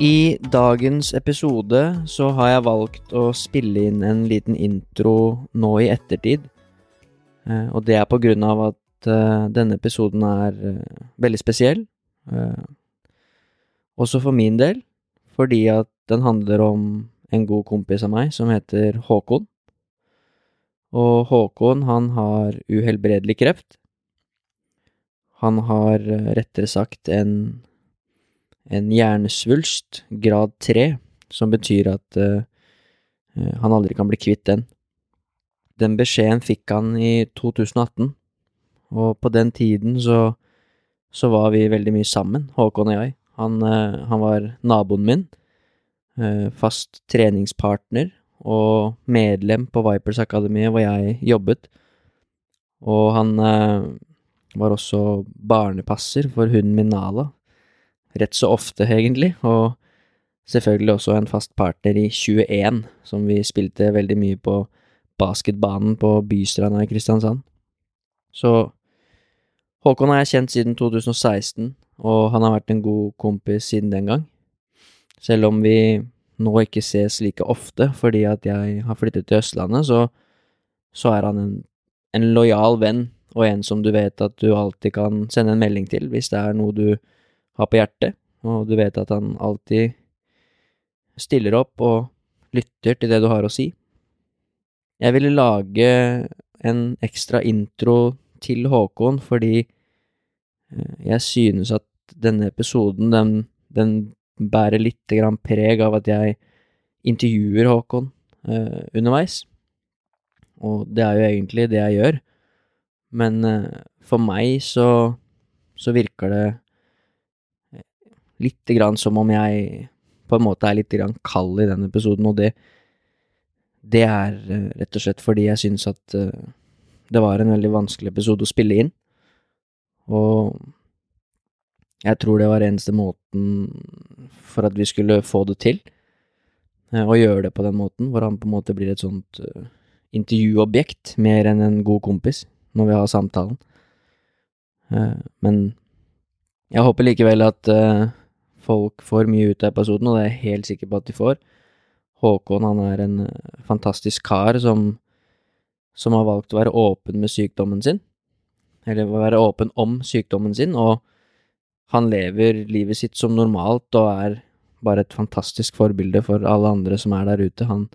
I dagens episode så har jeg valgt å spille inn en liten intro nå i ettertid. Eh, og det er på grunn av at eh, denne episoden er eh, veldig spesiell. Også for min del, fordi at den handler om en god kompis av meg som heter Håkon. Og Håkon, han har uhelbredelig kreft. Han har rettere sagt en en hjernesvulst, grad 3, som betyr at uh, han aldri kan bli kvitt den. Den beskjeden fikk han i 2018, og på den tiden så, så var vi veldig mye sammen, Håkon og jeg. Han, uh, han var naboen min, uh, fast treningspartner og medlem på Vipers Akademiet hvor jeg jobbet, og han var også barnepasser for hunden min Nala rett så ofte, egentlig, og selvfølgelig også en fast partner i 21, som vi spilte veldig mye på basketbanen på Bystranda i Kristiansand. Så Håkon har jeg kjent siden 2016, og han har vært en god kompis siden den gang. Selv om vi nå ikke ses like ofte fordi at jeg har flyttet til Østlandet, så, så er han en, en lojal venn og en som du vet at du alltid kan sende en melding til hvis det er noe du har på hjertet, og du vet at han alltid stiller opp og lytter til det du har å si. Jeg ville lage en ekstra intro til Håkon fordi eh, jeg synes at denne episoden, den, den bærer litt grann preg av at jeg intervjuer Håkon eh, underveis. Og det er jo egentlig det jeg gjør, men eh, for meg så, så virker det lite grann som om jeg på en måte er litt grann kald i den episoden, og det, det er uh, rett og slett fordi jeg syns at uh, det var en veldig vanskelig episode å spille inn, og jeg tror det var eneste måten for at vi skulle få det til, uh, å gjøre det på den måten, hvor han på en måte blir et sånt intervjuobjekt mer enn en god kompis når vi har samtalen. men jeg håper likevel at folk får mye ut av episoden, og det er jeg helt sikker på at de får. Håkon han er en eh, fantastisk kar som, som har valgt å være åpen med sykdommen sin, eller å være åpen om sykdommen sin, og han lever livet sitt som normalt og er bare et fantastisk forbilde for alle andre som er der ute. Han,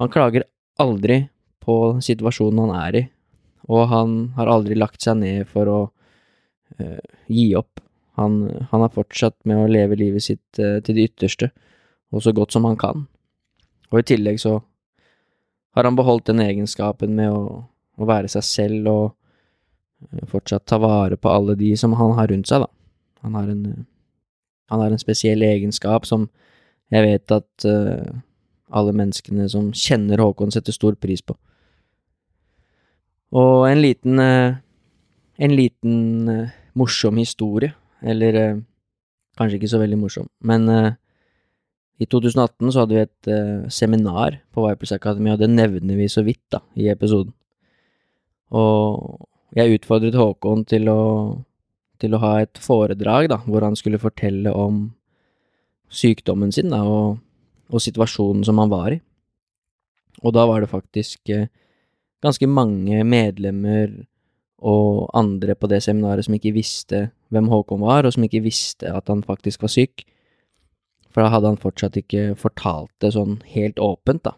han klager aldri på situasjonen han er i, og han har aldri lagt seg ned for å uh, gi opp. Han, han har fortsatt med å leve livet sitt eh, til det ytterste, og så godt som han kan. Og i tillegg så har han beholdt den egenskapen med å, å være seg selv og eh, fortsatt ta vare på alle de som han har rundt seg, da. Han har en, han har en spesiell egenskap som jeg vet at uh, alle menneskene som kjenner Håkon, setter stor pris på. Og en liten uh, en liten uh, morsom historie eller eh, kanskje ikke så veldig morsom. Men eh, i 2018 så hadde vi et eh, seminar på Vipers Academy, og det nevner vi så vidt da, i episoden. Og jeg utfordret Håkon til å, til å ha et foredrag da, hvor han skulle fortelle om sykdommen sin da, og, og situasjonen som han var i. Og da var det faktisk eh, ganske mange medlemmer og andre på det seminaret som ikke visste hvem Håkon var, og som ikke visste at han faktisk var syk. For da hadde han fortsatt ikke fortalt det sånn helt åpent, da.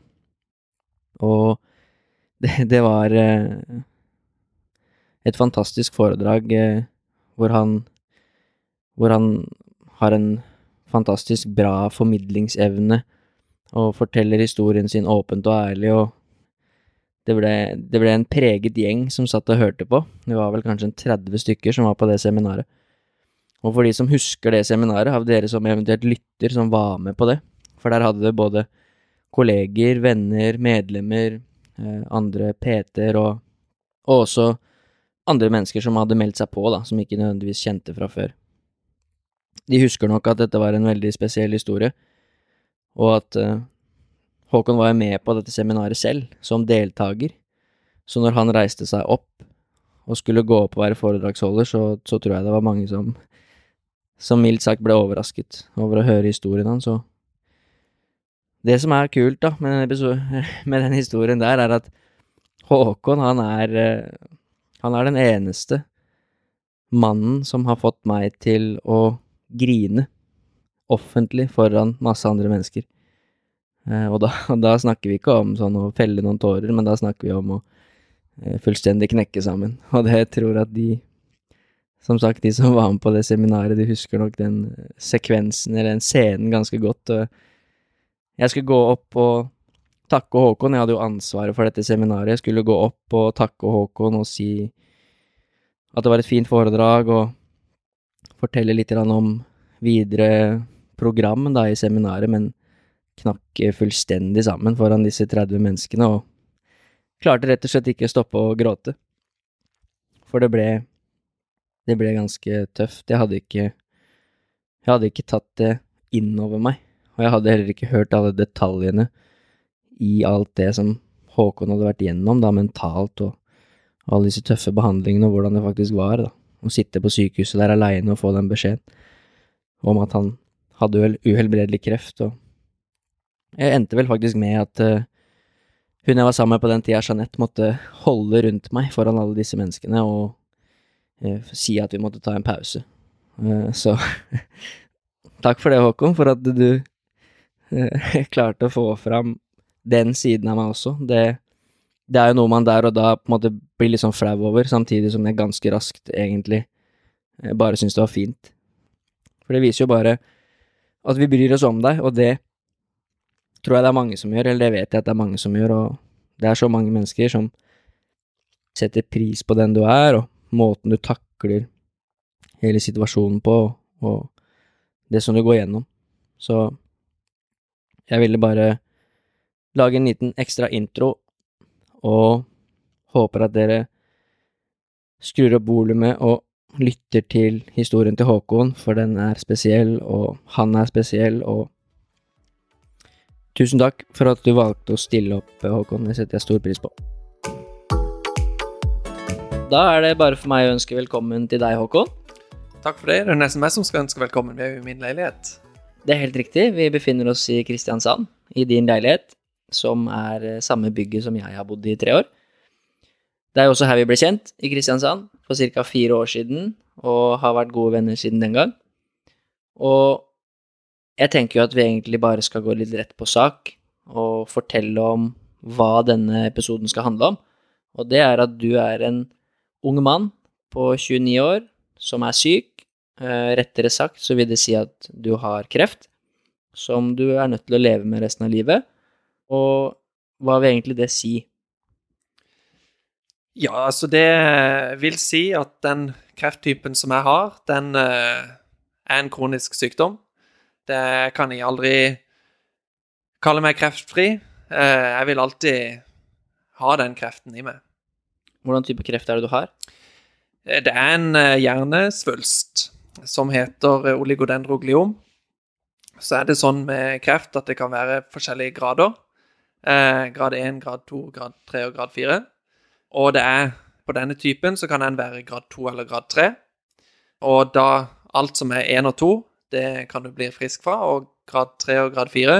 Og det, det var eh, et fantastisk foredrag eh, hvor han hvor han har en fantastisk bra formidlingsevne og forteller historien sin åpent og ærlig, og det ble, det ble en preget gjeng som satt og hørte på. Det var vel kanskje en 30 stykker som var på det seminaret. Og for de som husker det seminaret, av dere som eventuelt lytter, som var med på det, for der hadde det både kolleger, venner, medlemmer, eh, andre PT-er og, og også andre mennesker som hadde meldt seg på, da, som ikke nødvendigvis kjente fra før. De husker nok at dette var en veldig spesiell historie, og at uh, Håkon var jo med på dette seminaret selv, som deltaker, så når han reiste seg opp og skulle gå opp og være foredragsholder, så, så tror jeg det var mange som, som mildt sagt ble overrasket over å høre historien hans, det som er kult da, med den, med den historien der, er at Håkon, han er, eh, han er den eneste mannen som har fått meg til å grine offentlig foran masse andre mennesker. Eh, og da, da, snakker vi ikke om sånn å felle noen tårer, men da snakker vi om å eh, fullstendig knekke sammen. Og det tror at de, som sagt, de som var med på det seminaret, de husker nok den sekvensen, eller den scenen, ganske godt. Jeg skulle gå opp og takke Håkon, jeg hadde jo ansvaret for dette seminaret. Jeg skulle gå opp og takke Håkon og si at det var et fint foredrag, og fortelle litt om videre program da i seminaret, men knakk fullstendig sammen foran disse 30 menneskene, og klarte rett og slett ikke å stoppe å gråte. For det ble Det ble ganske tøft. Jeg hadde ikke Jeg hadde ikke tatt det inn over meg, og jeg hadde heller ikke hørt alle detaljene i alt det som Håkon hadde vært gjennom, da, mentalt, og alle disse tøffe behandlingene, og hvordan det faktisk var, da, å sitte på sykehuset der aleine og få den beskjeden om at han hadde uhelbredelig kreft, og jeg endte vel faktisk med at uh, hun jeg var sammen med på den tida, Jeanette, måtte holde rundt meg foran alle disse menneskene og uh, si at vi måtte ta en pause. Uh, så takk for det, Håkon, for at du klarte å få fram den siden av meg også. Det, det, er jo noe man der og da på en måte blir litt sånn flau over, samtidig som jeg ganske raskt egentlig bare syns det var fint. For det viser jo bare at vi bryr oss om deg, og det tror jeg det er mange som gjør, eller det vet jeg at det er mange som gjør, og det er så mange mennesker som setter pris på den du er, og måten du takler hele situasjonen på, og det som du går gjennom. Så jeg ville bare lage en liten ekstra intro, og håper at dere skrur opp volumet og lytter til historien til Håkon, for den er spesiell, og han er spesiell, og Tusen takk for at du valgte å stille opp, Håkon. Det setter jeg stor pris på. Da er det bare for meg å ønske velkommen til deg, Håkon. Takk for det. Det er nesten meg som skal ønske velkommen. Vi er jo i min leilighet. Det er helt riktig. Vi befinner oss i Kristiansand, i din leilighet, som er eh, samme bygget som jeg har bodd i i tre år. Det er jo også her vi ble kjent, i Kristiansand, for ca. fire år siden, og har vært gode venner siden den gang. Og jeg tenker jo at vi egentlig bare skal gå litt rett på sak og fortelle om hva denne episoden skal handle om. Og det er at du er en ung mann på 29 år som er syk. Eh, rettere sagt så vil det si at du har kreft, som du er nødt til å leve med resten av livet. Og hva vil egentlig det si? Ja, altså det vil si at den krefttypen som jeg har, den eh, er en kronisk sykdom. Det kan jeg aldri kalle meg kreftfri. Eh, jeg vil alltid ha den kreften i meg. Hvordan type kreft er det du har? Eh, det er en eh, hjernesvulst som heter oligodendrogliom. Så er det sånn med kreft at det kan være forskjellige grader. grad 1, grad 2, grad 3 og grad 4. Og det er på denne typen så kan den være grad 2 eller grad 3. Og da alt som er 1 og 2, det kan du bli frisk fra, og grad 3 og grad 4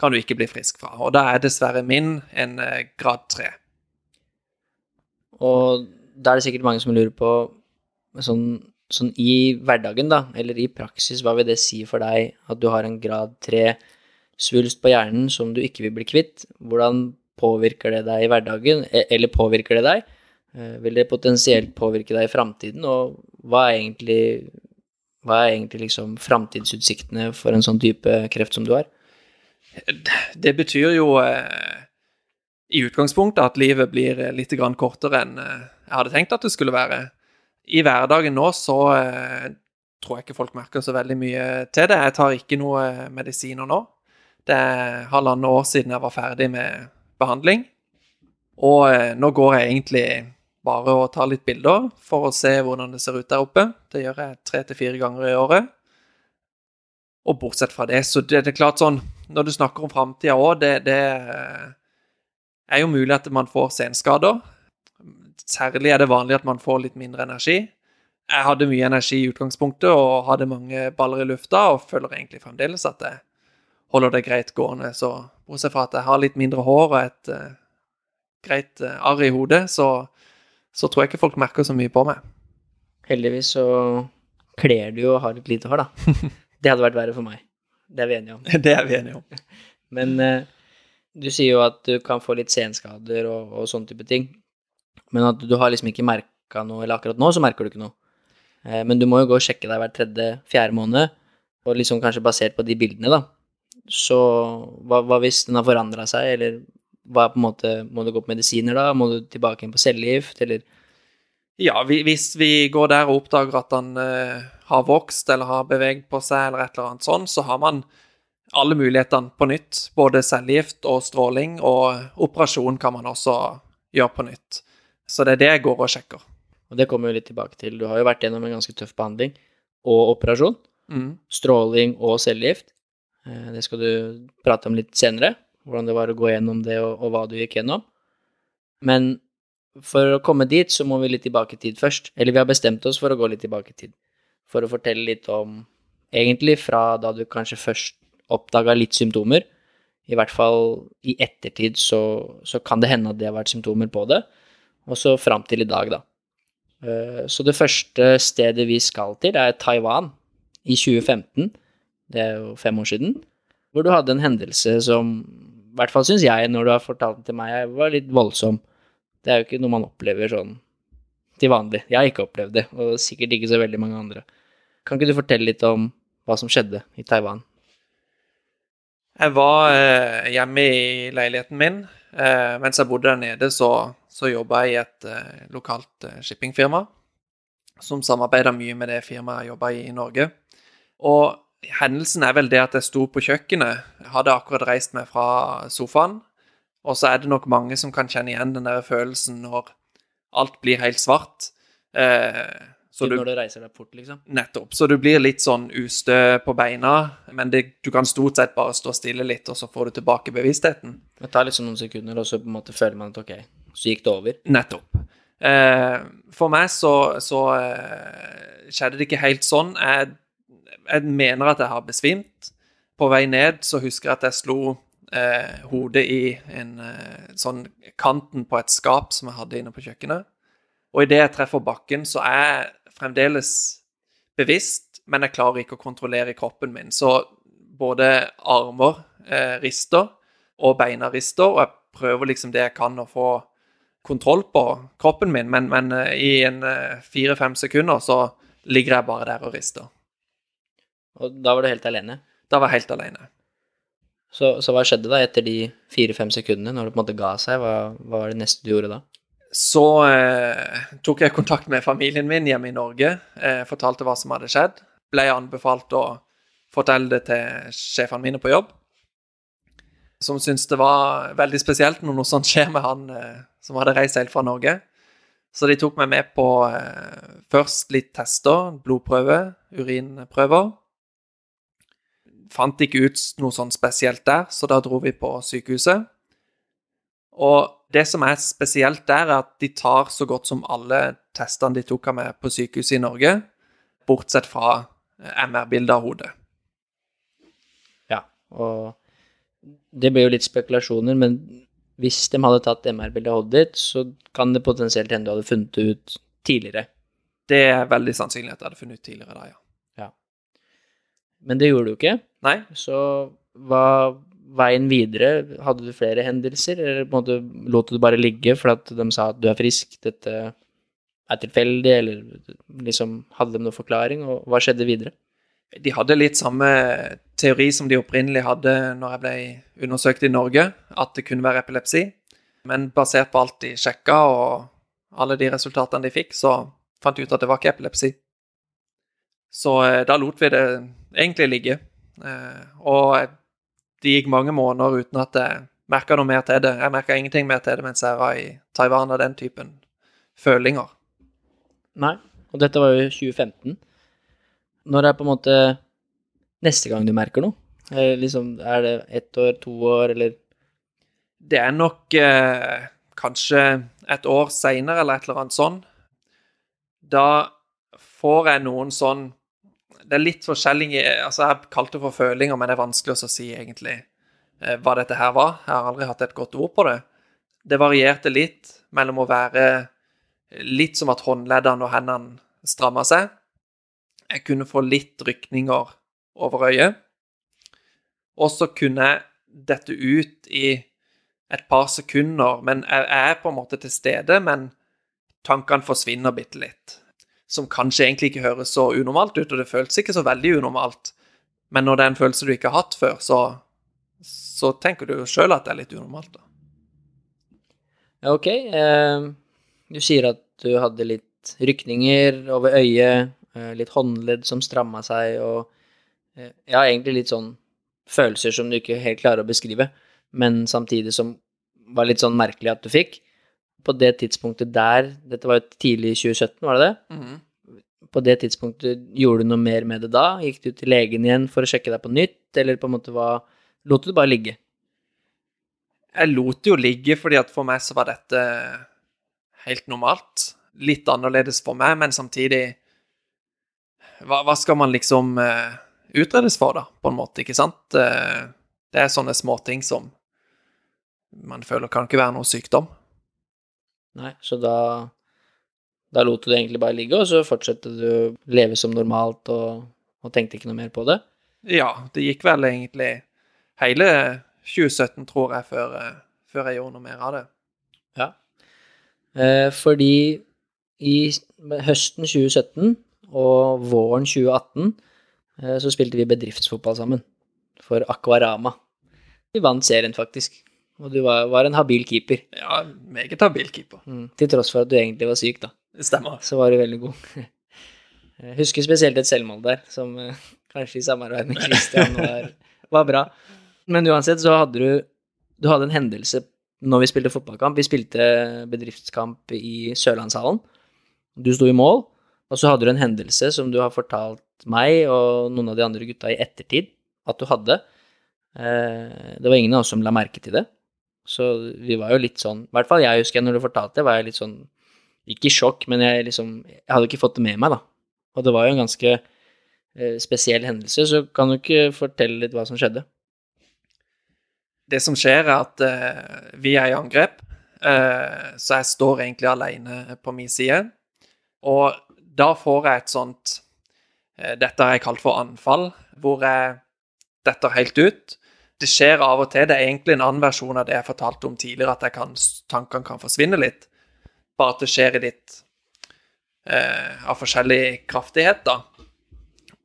kan du ikke bli frisk fra. Og da er dessverre min en eh, grad 3. Og da er det sikkert mange som lurer på sånn, sånn i hverdagen, da, eller i praksis, hva vil det si for deg at du har en grad 3 svulst på hjernen som du ikke vil bli kvitt? Hvordan påvirker det deg i hverdagen, e, eller påvirker det deg? Eh, vil det potensielt påvirke deg i framtiden, og hva er egentlig hva er egentlig liksom framtidsutsiktene for en sånn type kreft som du har? Det betyr jo eh, i utgangspunktet at livet blir litt kortere enn eh, jeg hadde tenkt at det skulle være. I hverdagen nå så eh, tror jeg ikke folk merker så veldig mye til det. Jeg tar ikke noe medisiner nå. Det er halvannet år siden jeg var ferdig med behandling. Og eh, nå går jeg egentlig bare å ta litt bilder for å se hvordan det ser ut der oppe. Det gjør jeg tre til fire ganger i året. Og bortsett fra det, så det, det er klart sånn Når du snakker om framtida òg, det, det er jo mulig at man får senskader. Særlig er det vanlig at man får litt mindre energi. Jeg hadde mye energi i utgangspunktet og hadde mange baller i lufta, og føler egentlig fremdeles at jeg holder det greit gående. Så bortsett fra at jeg har litt mindre hår og et uh, greit uh, arr i hodet, så, så, tror jeg ikke folk merker så mye på meg. Heldigvis så kler du jo å ha litt lite hår, da. Det hadde vært verre for meg. Det er vi enige om. Det er vi enige om. Men uh, du sier jo at du kan få litt senskader og, og sånne type ting. Men at du har liksom ikke merka noe, eller akkurat nå så merker du ikke noe. Eh, men du må jo gå og sjekke deg hver tredje-fjerde måned, og liksom kanskje basert på de bildene, da. Så hva, hva hvis den har forandra seg, eller hva på en måte Må du gå på medisiner da? Må du tilbake inn på cellegift, eller? Ja, hvis vi går der og oppdager at han uh, har vokst eller har beveget på seg eller et eller annet sånn, så har man alle mulighetene på nytt. Både cellegift og stråling, og operasjon kan man også gjøre på nytt. Så det er det jeg går og sjekker. Og det kommer jo litt tilbake til. Du har jo vært gjennom en ganske tøff behandling og operasjon. Mm. Stråling og cellegift. Eh, det skal du prate om litt senere, hvordan det var å gå gjennom det, og, og hva du gikk gjennom. Men for å komme dit, så må vi litt tilbake i tid først. Eller vi har bestemt oss for å gå litt tilbake i tid. For å fortelle litt om Egentlig fra da du kanskje først oppdaga litt symptomer. I hvert fall i ettertid så, så, kan det hende at det har vært symptomer på det. Og så fram til i dag, da. Eh, så det første stedet vi skal til, er Taiwan i 2015. Det er jo fem år siden. Hvor du hadde en hendelse som, i hvert fall syns jeg, når du har fortalt det til meg, jeg var litt voldsom. Det er jo ikke noe man opplever sånn til vanlig. Jeg har ikke opplevd det, og sikkert ikke så veldig mange andre. Kan ikke du fortelle litt om hva som skjedde i Taiwan? Jeg var eh, hjemme i leiligheten min. Eh, mens jeg bodde der nede, så, så jobba jeg i et eh, lokalt eh, shippingfirma som samarbeida mye med det firmaet jeg jobba i i Norge. Og hendelsen er vel det at jeg sto på kjøkkenet. Jeg hadde akkurat reist meg fra sofaen. Og så er det nok mange som kan kjenne igjen den der følelsen når alt blir helt svart. Eh, så du, når du reiser deg fort, liksom? Nettopp. Så du blir litt sånn ustø på beina, men det, du kan stort sett bare stå stille litt, og så får du tilbake bevisstheten. Det tar liksom noen sekunder, og så på en måte føler man at ok, så gikk det over? Nettopp. Eh, for meg så, så eh, skjedde det ikke helt sånn. Jeg, jeg, mener at jeg har besvimt. På vei ned så husker jeg at jeg slo eh, hodet i en eh, sånn kanten på et skap som jeg hadde inne på kjøkkenet. Og idet jeg treffer bakken, så er jeg fremdeles bevisst, men jeg klarer ikke å kontrollere kroppen min. Så både armer eh, rister, og beina rister, og jeg prøver liksom det jeg kan å få kontroll på kroppen min, men, men eh, i en eh, fire-fem sekunder så ligger jeg bare der og rister. Og da var du helt alene? Da var jeg helt alene. Så, så hva skjedde da etter de fire-fem sekundene, når du på en måte ga seg? Hva, hva var det neste du gjorde da? Så eh, tok jeg kontakt med familien min hjemme i Norge, eh, fortalte hva som hadde skjedd. Ble anbefalt å fortelle det til sjefene mine på jobb, som syntes det var veldig spesielt når noe sånt skjer med han eh, som hadde reist helt fra Norge. Så de tok meg med på eh, først litt tester, blodprøve, urinprøver. Fant ikke ut noe sånn spesielt der, så da dro vi på sykehuset. Og det som er spesielt der, er at de tar så godt som alle testene de tok av meg på sykehuset i Norge, bortsett fra eh, MR-bildet av hodet. Ja, og det blir jo litt spekulasjoner, men hvis de hadde tatt MR-bildet av hodet ditt, så kan det potensielt hende du hadde funnet det ut tidligere. Det er veldig sannsynlig at jeg hadde funnet ut tidligere da, ja. Men det gjorde du ikke. Nei. Så hva veien videre, hadde du flere hendelser, eller på en måte lot du bare ligge for at de sa at du er frisk, dette er tilfeldig, eller liksom hadde de noen forklaring, og hva skjedde videre? De hadde litt samme teori som de opprinnelig hadde når jeg ble undersøkt i Norge, at det kunne være epilepsi. Men basert på alt de sjekka, og alle de resultatene de fikk, så fant de ut at det var ikke epilepsi. Så eh, da lot vi det egentlig ligge. Eh, og det gikk mange måneder uten at jeg merka noe mer til det. Jeg merka ingenting mer til det mens jeg var i Taiwan av den typen følinger. Nei, og dette var jo 2015. Når er på en måte neste gang du merker noe? Er, liksom, er det ett år, to år, eller Det er nok eh, kanskje et år seinere eller et eller annet sånn. Da får jeg noen sånn Det er litt forskjellig Altså, jeg kalte det for følinger, men det er vanskelig å si egentlig eh, hva dette her var. Jeg har aldri hatt et godt ord på det. Det varierte litt mellom å være litt som at håndleddene og hendene stramma seg. Jeg kunne få litt rykninger over øyet. Og så kunne jeg dette ut i et par sekunder, men jeg er på en måte til stede, men tankene forsvinner bitte litt. Som kanskje egentlig ikke høres så unormalt ut, og det føles ikke så veldig unormalt. Men når det er en følelse du ikke har hatt før, så, så tenker du jo sjøl at det er litt unormalt, da. Ja, ok. Eh, du sier at du hadde litt rykninger over øyet, eh, litt håndledd som stramma seg, og eh, ja, egentlig litt sånn følelser som du ikke helt klarer å beskrive, men samtidig som var litt sånn merkelig at du fikk. På det tidspunktet der, dette var jo tidlig i 2017, var det det? Mm. På det tidspunktet, gjorde du noe mer med det da? Gikk du til legen igjen for å sjekke deg på nytt, eller på en måte hva Lot du det bare ligge? Jeg lot det jo ligge, fordi at for meg så var dette helt normalt. Litt annerledes for meg, men samtidig Hva, hva skal man liksom uh, utredes for, da, på en måte, ikke sant? Uh, det er sånne småting som man føler kan ikke være noe sykdom. Nei, så da Da lot du det egentlig bare ligge, og så fortsatte du å leve som normalt og, og tenkte ikke noe mer på det? Ja, det gikk vel egentlig hele 2017, tror jeg, før, eh, før jeg gjorde noe mer av det. Ja. Eh, fordi i høsten 2017 og våren 2018 eh, så spilte vi bedriftsfotball sammen for Aquarama. Vi vant serien, faktisk. Og du var, var en habil keeper. Ja, meget habil keeper. Mm. Til tross for at du egentlig var syk, da. Det stemmer. Så var du veldig god. Jeg husker spesielt et selvmål der, som eh, kanskje i samarbeid med Christian var, var bra. Men uansett så hadde du Du hadde en hendelse når vi spilte fotballkamp. Vi spilte bedriftskamp i Sørlandshallen. Du sto i mål, og så hadde du en hendelse som du har fortalt meg og noen av de andre gutta i ettertid at du hadde. Eh, Det var ingen av oss som la merke til det. Så vi var jo litt sånn I hvert fall jeg husker jeg når du fortalte det, var jeg litt sånn Ikke i sjokk, men jeg liksom Jeg hadde ikke fått det med meg, da. Og det var jo en ganske eh, spesiell hendelse, så kan du ikke fortelle litt hva som skjedde? Det som skjer, er at eh, vi er i angrep, eh, så jeg står egentlig alene på min side. Og da får jeg et sånt eh, Dette har jeg kalt for anfall, hvor jeg detter helt ut. Det skjer av og til. Det er egentlig en annen versjon av det jeg fortalte om tidligere, at kan, tankene kan forsvinne litt. Bare at det skjer i litt eh, av forskjellig kraftighet, da.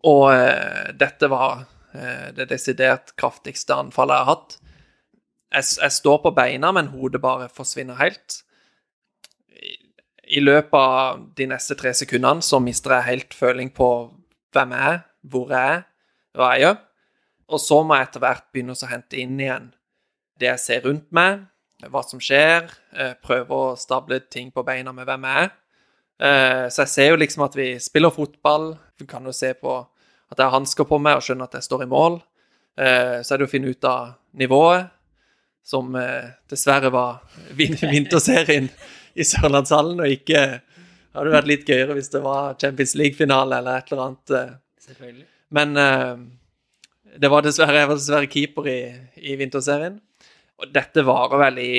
Og eh, dette var eh, det desidert kraftigste anfallet jeg har hatt. Jeg, jeg står på beina, men hodet bare forsvinner helt. I, I løpet av de neste tre sekundene så mister jeg helt føling på hvem jeg er, hvor jeg er, hva jeg gjør. Og så må jeg etter hvert begynne å hente inn igjen det jeg ser rundt meg, hva som skjer, eh, prøve å stable ting på beina med hvem jeg er. Eh, Så jeg ser jo liksom at vi spiller fotball. Du kan jo se på at jeg har hansker på meg og skjønner at jeg står i mål. Eh, Så er det å finne ut av nivået, som dessverre var vinterserien i Sørlandshallen, og ikke hadde vært litt gøyere hvis det var Champions League-finale eller et eller annet. Selvfølgelig. Men det var dessverre, jeg var dessverre keeper i, i vinterserien. Og dette varer vel i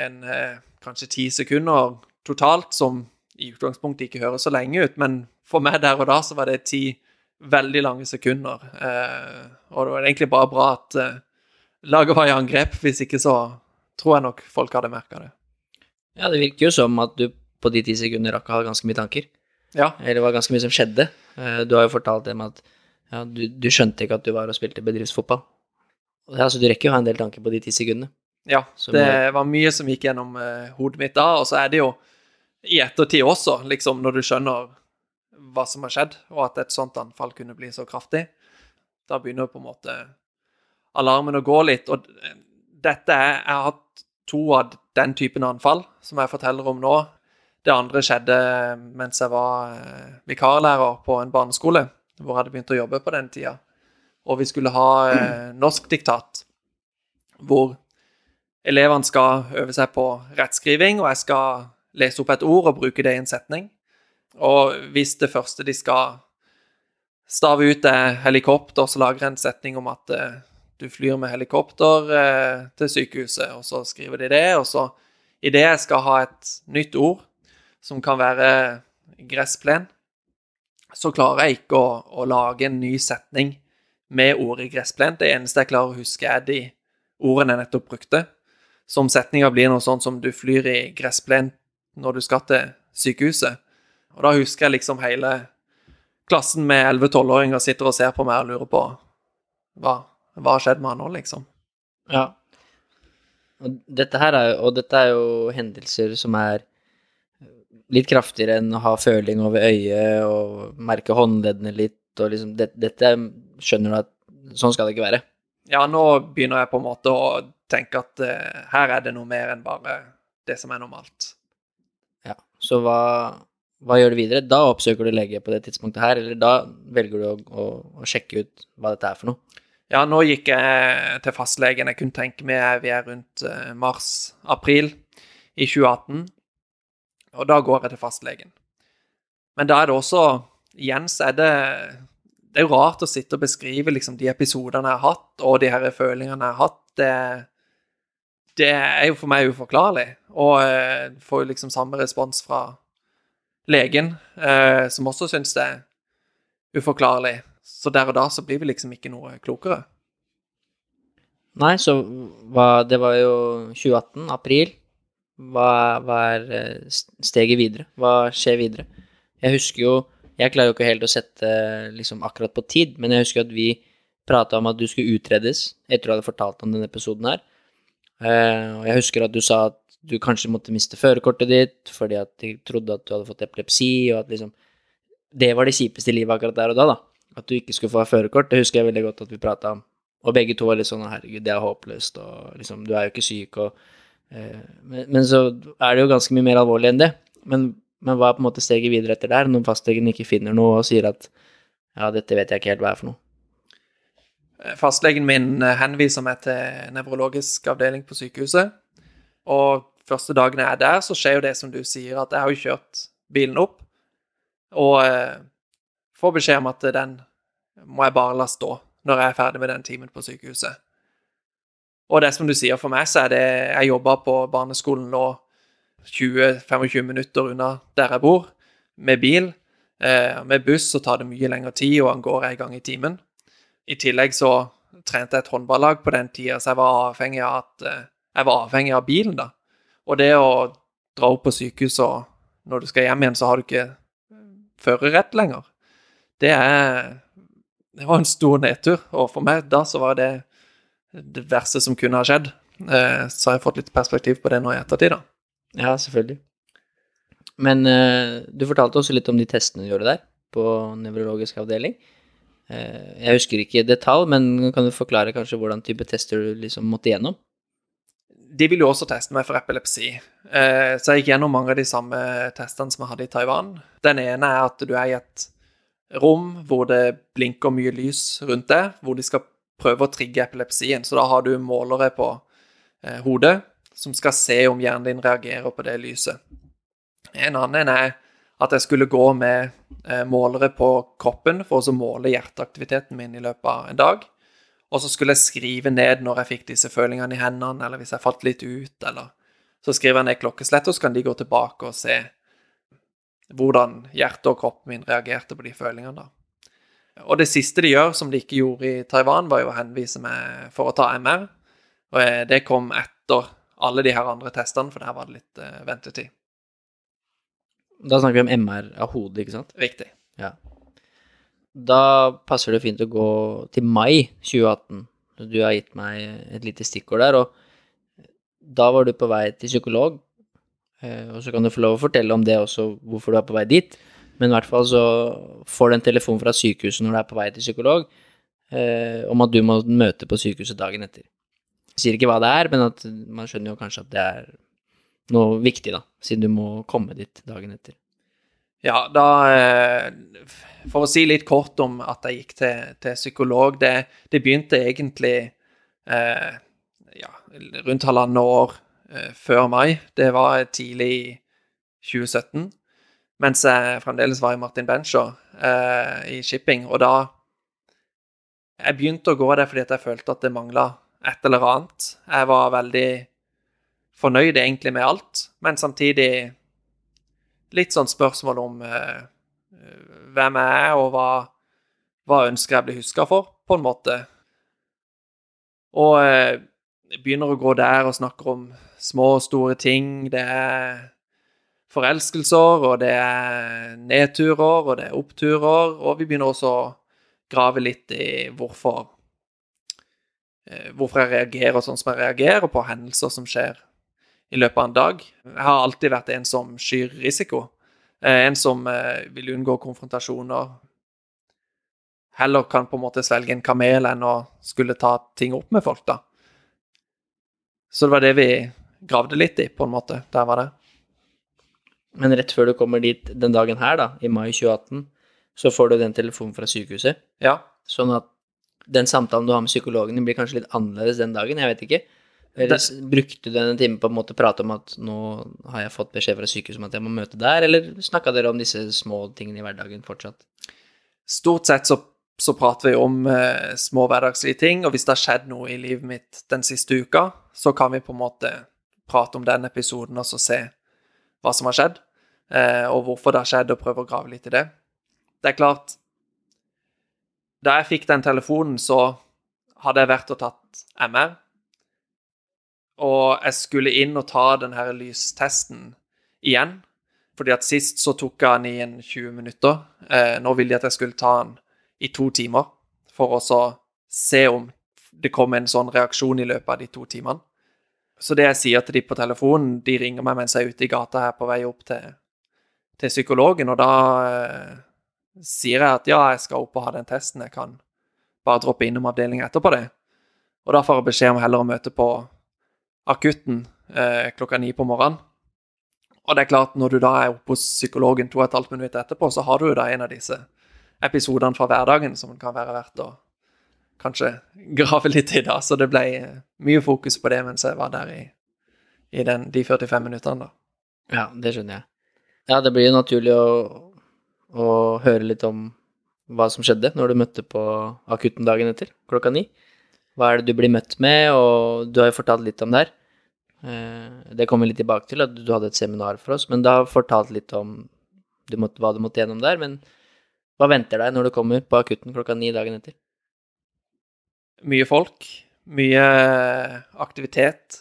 en, eh, kanskje ti sekunder totalt, som i utgangspunktet ikke høres så lenge ut. Men for meg der og da så var det ti veldig lange sekunder. Eh, og det var egentlig bare bra at eh, laget var i angrep. Hvis ikke så tror jeg nok folk hadde merka det. Ja, det virker jo som at du på de ti sekundene rakk å ha ganske mye tanker. Ja, Eller det var ganske mye som skjedde. Eh, Du har jo fortalt det med at ja, du, du skjønte ikke at du var og spilte bedriftsfotball. Ja, så du rekker jo å ha en del tanker på de ti sekundene. Ja, det var mye som gikk gjennom uh, hodet mitt da, og så er det jo i ettertid også, liksom, når du skjønner hva som har skjedd, og at et sånt anfall kunne bli så kraftig, da begynner på en måte alarmen å gå litt. Og dette er Jeg har hatt to av den typen anfall som jeg forteller om nå. Det andre skjedde mens jeg var eh, vikarlærer på en barneskole, hvor jeg hadde begynt å jobbe på den tida. Og vi skulle ha eh, norskdiktat, hvor elevene skal øve seg på rettskriving, og jeg skal lese opp et ord og bruke det i en setning. Og hvis det første de skal stave ut er helikopter, så lager jeg en setning om at eh, du flyr med helikopter eh, til sykehuset, og så skriver de det, og så idet jeg skal ha et nytt ord, som kan være gressplen, så klarer jeg ikke å, å lage en ny setning med ordet gressplen. Det eneste jeg klarer å huske, er de ordene jeg nettopp brukte. Som setninga blir noe sånn som du flyr i gressplen når du skal til sykehuset. Og da husker jeg liksom hele klassen med 11-12-åringer sitter og ser på meg og lurer på hva, har skjedd med han nå, liksom. Ja. Og dette her er og dette er jo hendelser som er litt kraftigere enn å ha føling over øyet og merke håndleddene litt, og liksom det, Dette skjønner du at sånn skal det ikke være. Ja, nå begynner jeg på en måte å tenke at uh, her er det noe mer enn bare det som er normalt. Ja. Så hva, hva gjør du videre? Da oppsøker du lege på det tidspunktet her, eller da velger du å, å, å sjekke ut hva dette er for noe? Ja, nå gikk jeg til fastlegen. Jeg kunne tenke meg vi er rundt eh, mars-april i 2018. Og da går jeg til fastlegen. Men da er det også Igjen så er det Det er jo rart å sitte og beskrive liksom de episodene jeg har hatt, og de her følingene jeg har hatt. Det, det er jo for meg uforklarlig. Og jeg får jo liksom samme respons fra legen, eh, som også syns det er uforklarlig. Så der og da så blir vi liksom ikke noe klokere. Nei, så var, det var jo 2018, april. Hva, hva er eh, steget videre? Hva skjer videre? Jeg husker jo Jeg klarer jo ikke helt å sette liksom akkurat på tid, men jeg husker at vi prata om at du skulle utredes etter du hadde fortalt om denne episoden her. Eh, og jeg husker at du sa at du kanskje måtte miste førerkortet ditt fordi at de trodde at du hadde fått epilepsi, og at liksom Det var det kjipeste i livet akkurat der og da, da. At du ikke skulle få førerkort. Det husker jeg veldig godt at vi prata om. Og begge to var litt sånn herregud, det er håpløst, og liksom Du er jo ikke syk, og men, men så er det jo ganske mye mer alvorlig enn det. Men, men hva er på en måte steget videre etter der, når fastlegen ikke finner noe og sier at ja, dette vet jeg ikke helt hva er for noe. Fastlegen min eh, henviser meg til nevrologisk avdeling på sykehuset. Og første dagen jeg er der, så skjer jo det som du sier, at jeg har jo kjørt bilen opp. Og eh, får beskjed om at den må jeg bare la stå når jeg er ferdig med den timen på sykehuset. Og det som du sier, for meg så er det Jeg jobber på barneskolen nå 20-25 minutter unna der jeg bor, med bil. Eh, med buss så tar det mye lengre tid, og han går en gang i timen. I tillegg så trente jeg et håndballag på den tida, så jeg var avhengig av at eh, jeg var avhengig av bilen, da. Og det å dra opp på sykehus og når du skal hjem igjen, så har du ikke førerrett lenger. Det er Det var en stor nedtur, og for meg da så var det det verste som kunne ha skjedd. Eh, så har jeg fått litt perspektiv på det nå i ettertid, da. Ja, selvfølgelig. Men eh, du fortalte også litt om de testene du gjorde der, på nevrologisk avdeling. Eh, jeg husker ikke detalj, men kan du forklare kanskje hvordan type tester du liksom måtte gjennom? De ville jo også teste meg for epilepsi, så jeg gikk gjennom mange av de samme testene som jeg hadde i Taiwan. Den ene er at du er i et rom hvor det blinker mye lys rundt deg, hvor de skal prøve å trigge epilepsien. Så da har du målere på eh, hodet som skal se om hjernen din reagerer på det lyset. En annen er at jeg skulle gå med eh, målere på kroppen for å måle hjerteaktiviteten min i løpet av en dag. Og så skulle jeg skrive ned når jeg fikk disse følingene i hendene, eller hvis jeg falt litt ut, eller Så skriver jeg ned klokkeslett, og så kan de gå tilbake og se hvordan hjertet og kroppen min reagerte på de følingene. da. Og det siste de gjør, som de ikke gjorde i Taiwan, var jo å henvise meg for å ta MR. Og eh, det kom etter alle de her andre testene, for der var det litt uh, ventetid. Da snakker vi om MR av hodet, ikke sant? Riktig. Ja. Da passer det fint å gå til mai 2018. Du har gitt meg et lite stikkord der, og da var du på vei til psykolog, eh, og så kan du få lov å fortelle om det også, hvorfor du er på vei dit. Men i hvert fall så får du en telefon fra sykehuset når du er på vei til psykolog, eh, om at du må møte på sykehuset dagen etter. Jeg sier ikke hva det er, men at man skjønner jo kanskje at det er noe viktig, da, siden du må komme dit dagen etter. Ja, da eh, For å si litt kort om at jeg gikk til, til psykolog det, det, begynte egentlig eh, ja, rundt halvannet år eh, før meg. Det var tidlig i 2017. Mens jeg fremdeles var i Martin Bencher eh, i shipping. Og da Jeg begynte å gå der fordi jeg følte at det mangla et eller annet. Jeg var veldig fornøyd egentlig med alt, men samtidig litt sånn spørsmål om eh, hvem jeg er, og hva, hva ønsker jeg bli huska for, på en måte. Og eh, begynner å gå der og snakker om små og store ting. Det er forelskelser, og det er nedturer, og det er oppturer. Og vi begynner også å grave litt i hvorfor eh, Hvorfor jeg reagerer sånn som jeg reagerer på hendelser som skjer i løpet av en dag. Jeg har alltid vært en som skyr risiko. Eh, en som eh, vil unngå konfrontasjoner. Heller kan på en måte svelge en kamel enn å skulle ta ting opp med folk, da. Så det var det vi gravde litt i, på en måte. Der var det. Men rett før du kommer dit den dagen her, da, i mai 2018, så får du den telefonen fra sykehuset. Ja. Sånn at den samtalen du har med psykologen, blir kanskje litt annerledes den dagen. Jeg vet ikke. Eller det, brukte du en time på en måte å prate om at nå har jeg fått beskjed fra sykehuset om at jeg må møte der, eller snakka dere om disse små tingene i hverdagen fortsatt? Stort sett så, så prater vi om eh, små hverdagslige ting, og hvis det har skjedd noe i livet mitt den siste uka, så kan vi på en måte prate om den episoden og så se hva som har skjedd, og hvorfor det har skjedd, og prøve å grave litt i det. Det er klart Da jeg fikk den telefonen, så hadde jeg vært og tatt MR og jeg skulle inn og ta den her lystesten igjen. Fordi at sist så tok jeg den i en 20 minutter. Eh, nå ville de at jeg skulle ta den i to timer, for å så se om det kom en sånn reaksjon i løpet av de to timene. Så det jeg sier til de på telefonen De ringer meg mens jeg er ute i gata her på vei opp til, til psykologen, og da eh, sier jeg at ja, jeg skal opp og ha den testen. Jeg kan bare droppe innom avdelingen etterpå det. Og da får jeg beskjed om heller å møte på akutten eh, klokka ni på morgenen. Og det er klart, når du da er oppe hos psykologen to og et halvt minutt etterpå, så har du jo da en av disse episodene fra hverdagen som kan være verdt å kanskje grave litt i, da. Så det ble mye fokus på det mens jeg var der i, i den, de 45 minuttene, da. Ja, det skjønner jeg. Ja, det blir naturlig å, å høre litt om hva som skjedde når du møtte på akutten dagen etter, klokka ni. Hva er det du blir møtt med, og du har jo fortalt litt om det her. Eh, det kommer vi litt tilbake til, at du hadde et seminar for oss, men da fortalt litt om du måtte, hva du måtte gjennom der. Men hva venter deg når du kommer på akutten klokka ni dagen etter? Mye folk, mye aktivitet.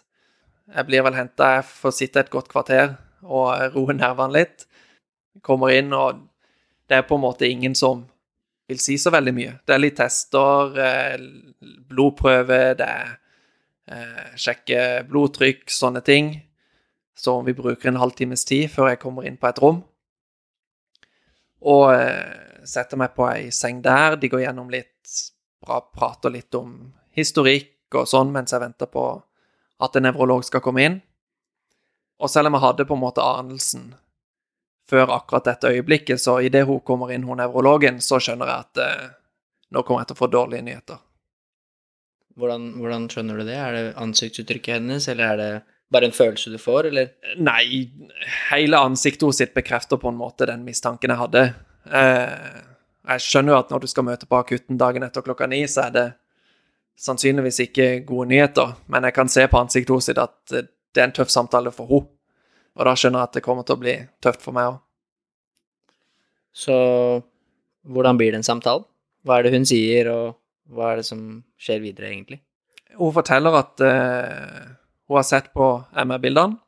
Jeg blir vel henta, jeg får sitte et godt kvarter og roe nervene litt. Kommer inn, og det er på en måte ingen som vil si så veldig mye. Det er litt tester, eh, blodprøve, det er eh, sjekke blodtrykk, sånne ting. Så vi bruker en halvtimes tid før jeg kommer inn på et rom. Og eh, setter meg på ei seng der. De går gjennom litt bra, prater litt om historikk og sånn mens jeg venter på at en nevrolog skal komme inn. Og selv om jeg hadde på en måte anelsen før akkurat dette øyeblikket, så idet hun kommer inn, hun nevrologen, så skjønner jeg at eh, nå kommer jeg til å få dårlige nyheter. Hvordan, hvordan, skjønner du det? Er det ansiktsuttrykket hennes, eller er det bare en følelse du får, eller? Nei, hele ansiktet hennes sitt bekrefter på en måte den mistanken jeg hadde. Eh, jeg skjønner jo at når du skal møte på akutten dagen etter klokka ni, så er det sannsynligvis ikke gode nyheter, men jeg kan se på ansiktet hennes at det er en tøff samtale for henne. Og da skjønner jeg at det kommer til å bli tøft for meg òg. Så hvordan blir den samtalen? Hva er det hun sier, og hva er det som skjer videre, egentlig? Hun forteller at uh, hun har sett på MR-bildene,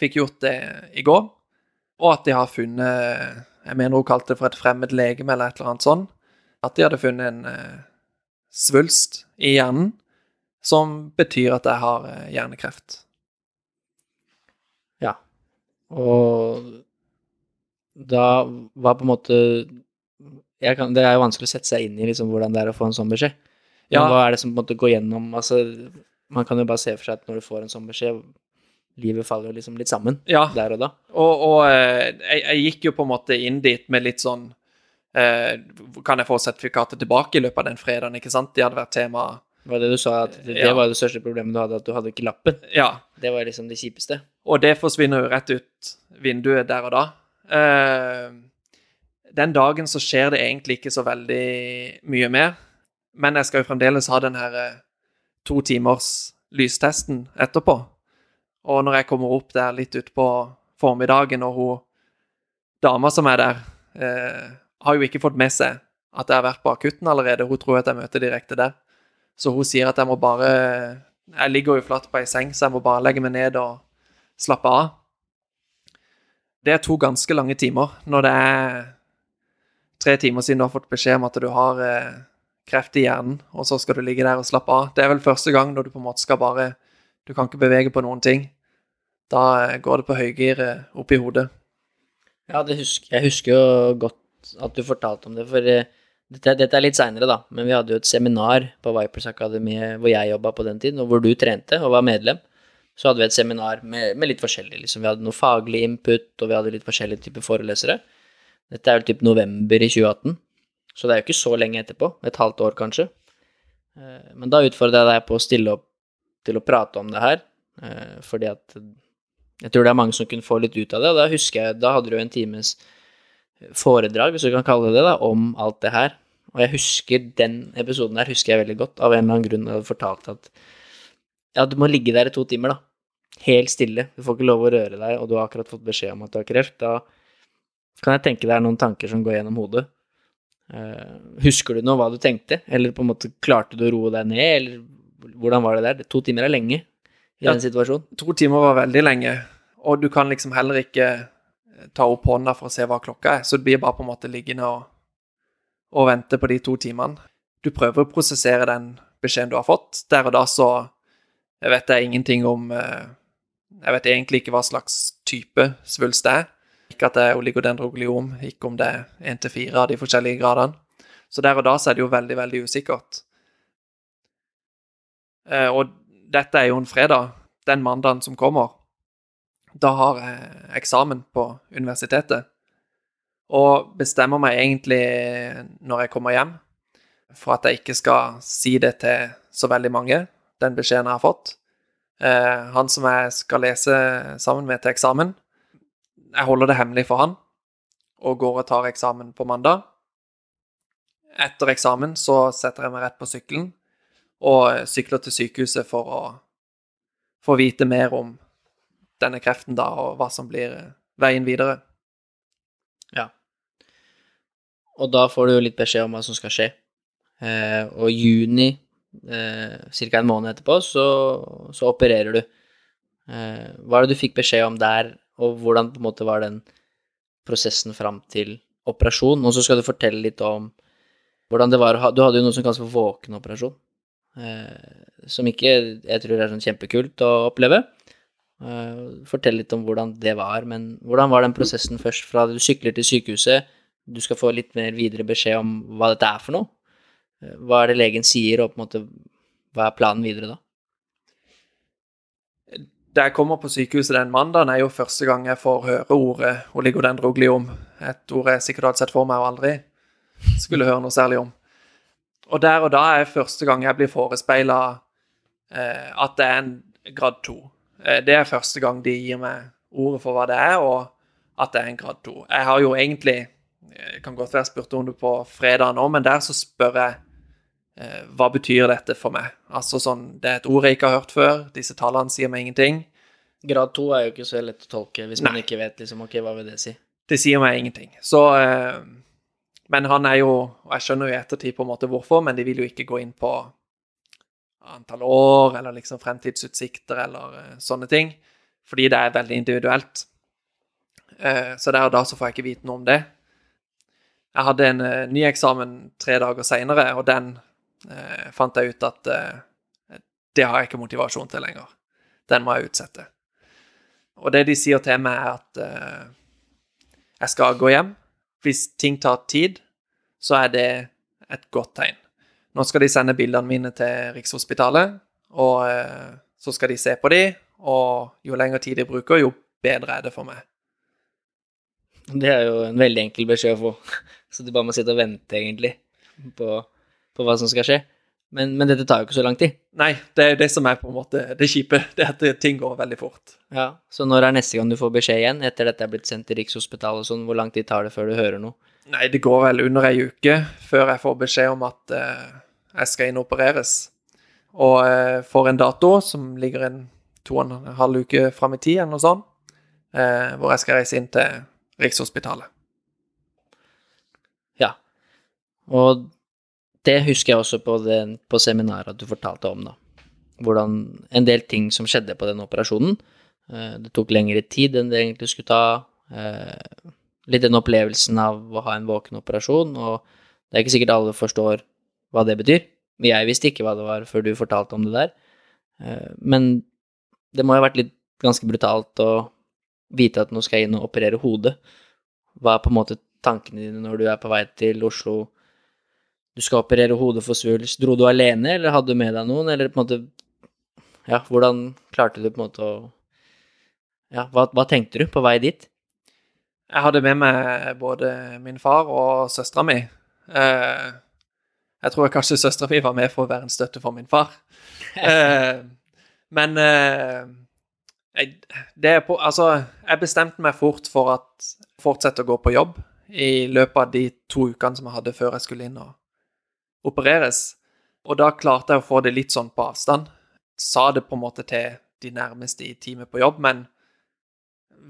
fikk gjort det i går, og at de har funnet Jeg mener hun kalte det for et fremmed legeme eller et eller annet sånt. At de hadde funnet en uh, svulst i hjernen som betyr at jeg har eh, hjernekreft. Ja. Og da var på en måte kan, Det er jo vanskelig å sette seg inn i liksom hvordan det er å få en sånn beskjed. Ja. hva er det som på en måte går gjennom altså, Man kan jo bare se for seg at når du får en sånn beskjed Livet faller jo liksom litt sammen Ja, der og da. og, og eh, jeg, jeg gikk jo på en måte inn dit med litt sånn eh, Kan jeg få sertifikatet tilbake i løpet av den fredagen, ikke sant? Det hadde vært tema. Det var det du sa, at det, det Ja. var det største problemet du hadde, at du hadde ikke lappen. Ja, Det var liksom det kjipeste. Og det forsvinner jo rett ut vinduet der og da. Uh, den dagen så skjer det egentlig ikke så veldig mye mer. Men jeg skal jo fremdeles ha den her eh, to timers lystesten etterpå. Og når jeg kommer opp der litt utpå formiddagen, og hun dama som er der, uh, har jo ikke fått med seg at jeg har vært på akutten allerede. Hun tror at jeg møter direkte der. Så hun sier at jeg må bare Jeg ligger jo flatt på ei seng, så jeg må bare legge meg ned og slappe av. Det er to ganske lange timer når det er tre timer siden du har fått beskjed om at du har eh, kreft i hjernen, og så skal du ligge der og slappe av. Det er vel første gang når du på en måte skal bare Du kan ikke bevege på noen ting. Da eh, går det på høygir eh, i hodet. Ja, husker, jeg husker jo godt at du fortalte om det, for eh, dette, dette er litt seinere, da, men vi hadde jo et seminar på Vipers Akademi hvor jeg jobba på den tiden, og hvor du trente og var medlem. Så hadde vi et seminar med, med litt forskjellig, liksom. Vi hadde noe faglig input, og vi hadde litt forskjellige typer forelesere. Dette er jo typ november i 2018, så det er jo ikke så lenge etterpå. Et halvt år, kanskje. Eh, Men da utfordra jeg deg på å stille opp til å prate om det her, eh, fordi at jeg tror det er mange som kunne få litt ut av det, og da husker jeg, da hadde du en times foredrag, hvis du kan kalle det det, da, om alt det her. Og jeg husker den episoden der husker jeg veldig godt, av en eller annen grunn jeg hadde fortalt at ja, du må ligge der i to timer, da. Helt stille. Du får ikke lov å røre deg, og du har akkurat fått beskjed om at du har kreft. Da kan jeg tenke det er noen tanker som går gjennom hodet. Eh, husker du nå hva du tenkte, eller på en måte klarte du å roe deg ned, eller hvordan var det der? To timer er lenge i Ja. den situasjonen. To timer var veldig lenge, og du kan liksom heller ikke ta opp hånda for å se hva klokka er, så du blir bare på en måte liggende og, og vente på de to timene. Du prøver å prosessere den beskjeden du har fått. Der og da så jeg vet jeg ingenting om eh, Jeg vet egentlig ikke hva slags type svulst det er. Ikke at det er oligodendrogliom, ikke om det er én til fire av de forskjellige gradene. Så der og da så er det jo veldig, veldig usikkert. Eh, og dette er jo en fredag. Den mandagen som kommer, da har jeg eksamen på universitetet. Og bestemmer meg egentlig når jeg kommer hjem, for at jeg ikke skal si det til så veldig mange, den beskjeden jeg har fått. Eh, han som jeg skal lese sammen med til eksamen, jeg holder det hemmelig for han, og går og tar eksamen på mandag. Etter eksamen så setter jeg meg rett på sykkelen og sykler til sykehuset for å få vite mer om denne kreften da, og hva som blir eh, veien videre. Ja. Og da får du jo litt beskjed om hva som skal skje. Eh, og juni, eh, ca. en måned etterpå, så, så opererer du. Eh, hva er det du fikk beskjed om der, og hvordan på en måte var den prosessen fram til operasjon? Og så skal du fortelle litt om hvordan det var Du hadde jo noe som kalles for våkenoperasjon. Eh, som ikke jeg tror er sånn kjempekult å oppleve. Eh, Fortell litt om hvordan det var, men hvordan var den prosessen først fra du sykler til sykehuset, du skal få litt mer videre beskjed om hva dette er for noe? Eh, Hva er det legen sier, og på en måte hva er planen videre da? Da jeg kommer på sykehuset den mandagen, er jo første gang jeg får høre ordet oligodendrogliom. Et ord jeg sikkert hadde sett for meg og aldri skulle høre noe særlig om. Og der og da er første gang jeg blir forespeila eh, at det er en grad 2. Eh, det er første gang de gir meg ordet for hva det er, og at det er en grad 2. Jeg har jo egentlig jeg kan godt være spurt om det på fredag nå, men der så spør jeg eh, hva betyr dette for meg? Altså sånn, Det er et ord jeg ikke har hørt før, disse tallene sier meg ingenting. Grad 2 er jo ikke så lett å tolke hvis man ikke vet liksom, ok, hva vil det si? Det sier meg ingenting. Så eh, Men han er jo Og jeg skjønner jo i ettertid på en måte hvorfor, men de vil jo ikke gå inn på antall år eller liksom fremtidsutsikter eller eh, sånne ting, fordi det er veldig individuelt. Eh, så der og da så får jeg ikke vite noe om det. Jeg hadde en eh, ny eksamen tre dager seinere, og den fant jeg ut at det har jeg ikke motivasjon til lenger. Den må jeg utsette. Og det de sier til meg, er at jeg skal gå hjem. Hvis ting tar tid, så er det et godt tegn. Nå skal de sende bildene mine til Rikshospitalet, og eh, så skal de se på de, og jo lengre tid de bruker, jo bedre er det for meg. Det er jo en veldig enkel beskjed å få, så du bare må sitte og vente, egentlig, på, på hva som skal skje. Men, men, dette tar jo ikke så lang tid. Nei, det er det som er på en måte det kjipe. Det er at ting går veldig fort. Ja, Så når er neste gang du får beskjed igjen, etter dette er blitt sendt til Rikshospitalet og sånn, hvor lang tid tar det før du hører noe? Nei, det går vel under ei uke før jeg får beskjed om at uh, jeg skal inopereres. og uh, får en dato som ligger en to og en halv uke fram i tid, eller noe sånt, uh, hvor jeg skal reise inn til Rikshospitalet. Ja. Og det husker jeg også på, det, på seminaret du fortalte om, da. Hvordan en del ting som skjedde på den operasjonen. Eh, det tok lengre tid enn det egentlig skulle ta. Eh, litt den opplevelsen av å ha en våken operasjon, og det er ikke sikkert alle forstår hva det betyr. Jeg visste ikke hva det var før du fortalte om det der. Eh, men det må jo ha vært litt ganske brutalt å vite at nå skal jeg inn og operere hodet. Hva er på en måte tankene dine når du er på vei til Oslo? du skal operere hodet for svulst. Dro du alene, eller hadde du med deg noen, eller på en måte Ja, hvordan klarte du på en måte å Ja, hva, hva tenkte du på vei dit? Jeg hadde med meg både min far og søstera mi. Eh, jeg tror kanskje søstera mi var med for å være en støtte for min far. Eh, men eh, det er på, altså, jeg bestemte meg fort for at fortsette å gå på jobb i løpet av de to ukene som jeg hadde før jeg skulle inn og opereres. Og da klarte jeg å få det litt sånn på avstand. Sa det på en måte til de nærmeste i teamet på jobb, men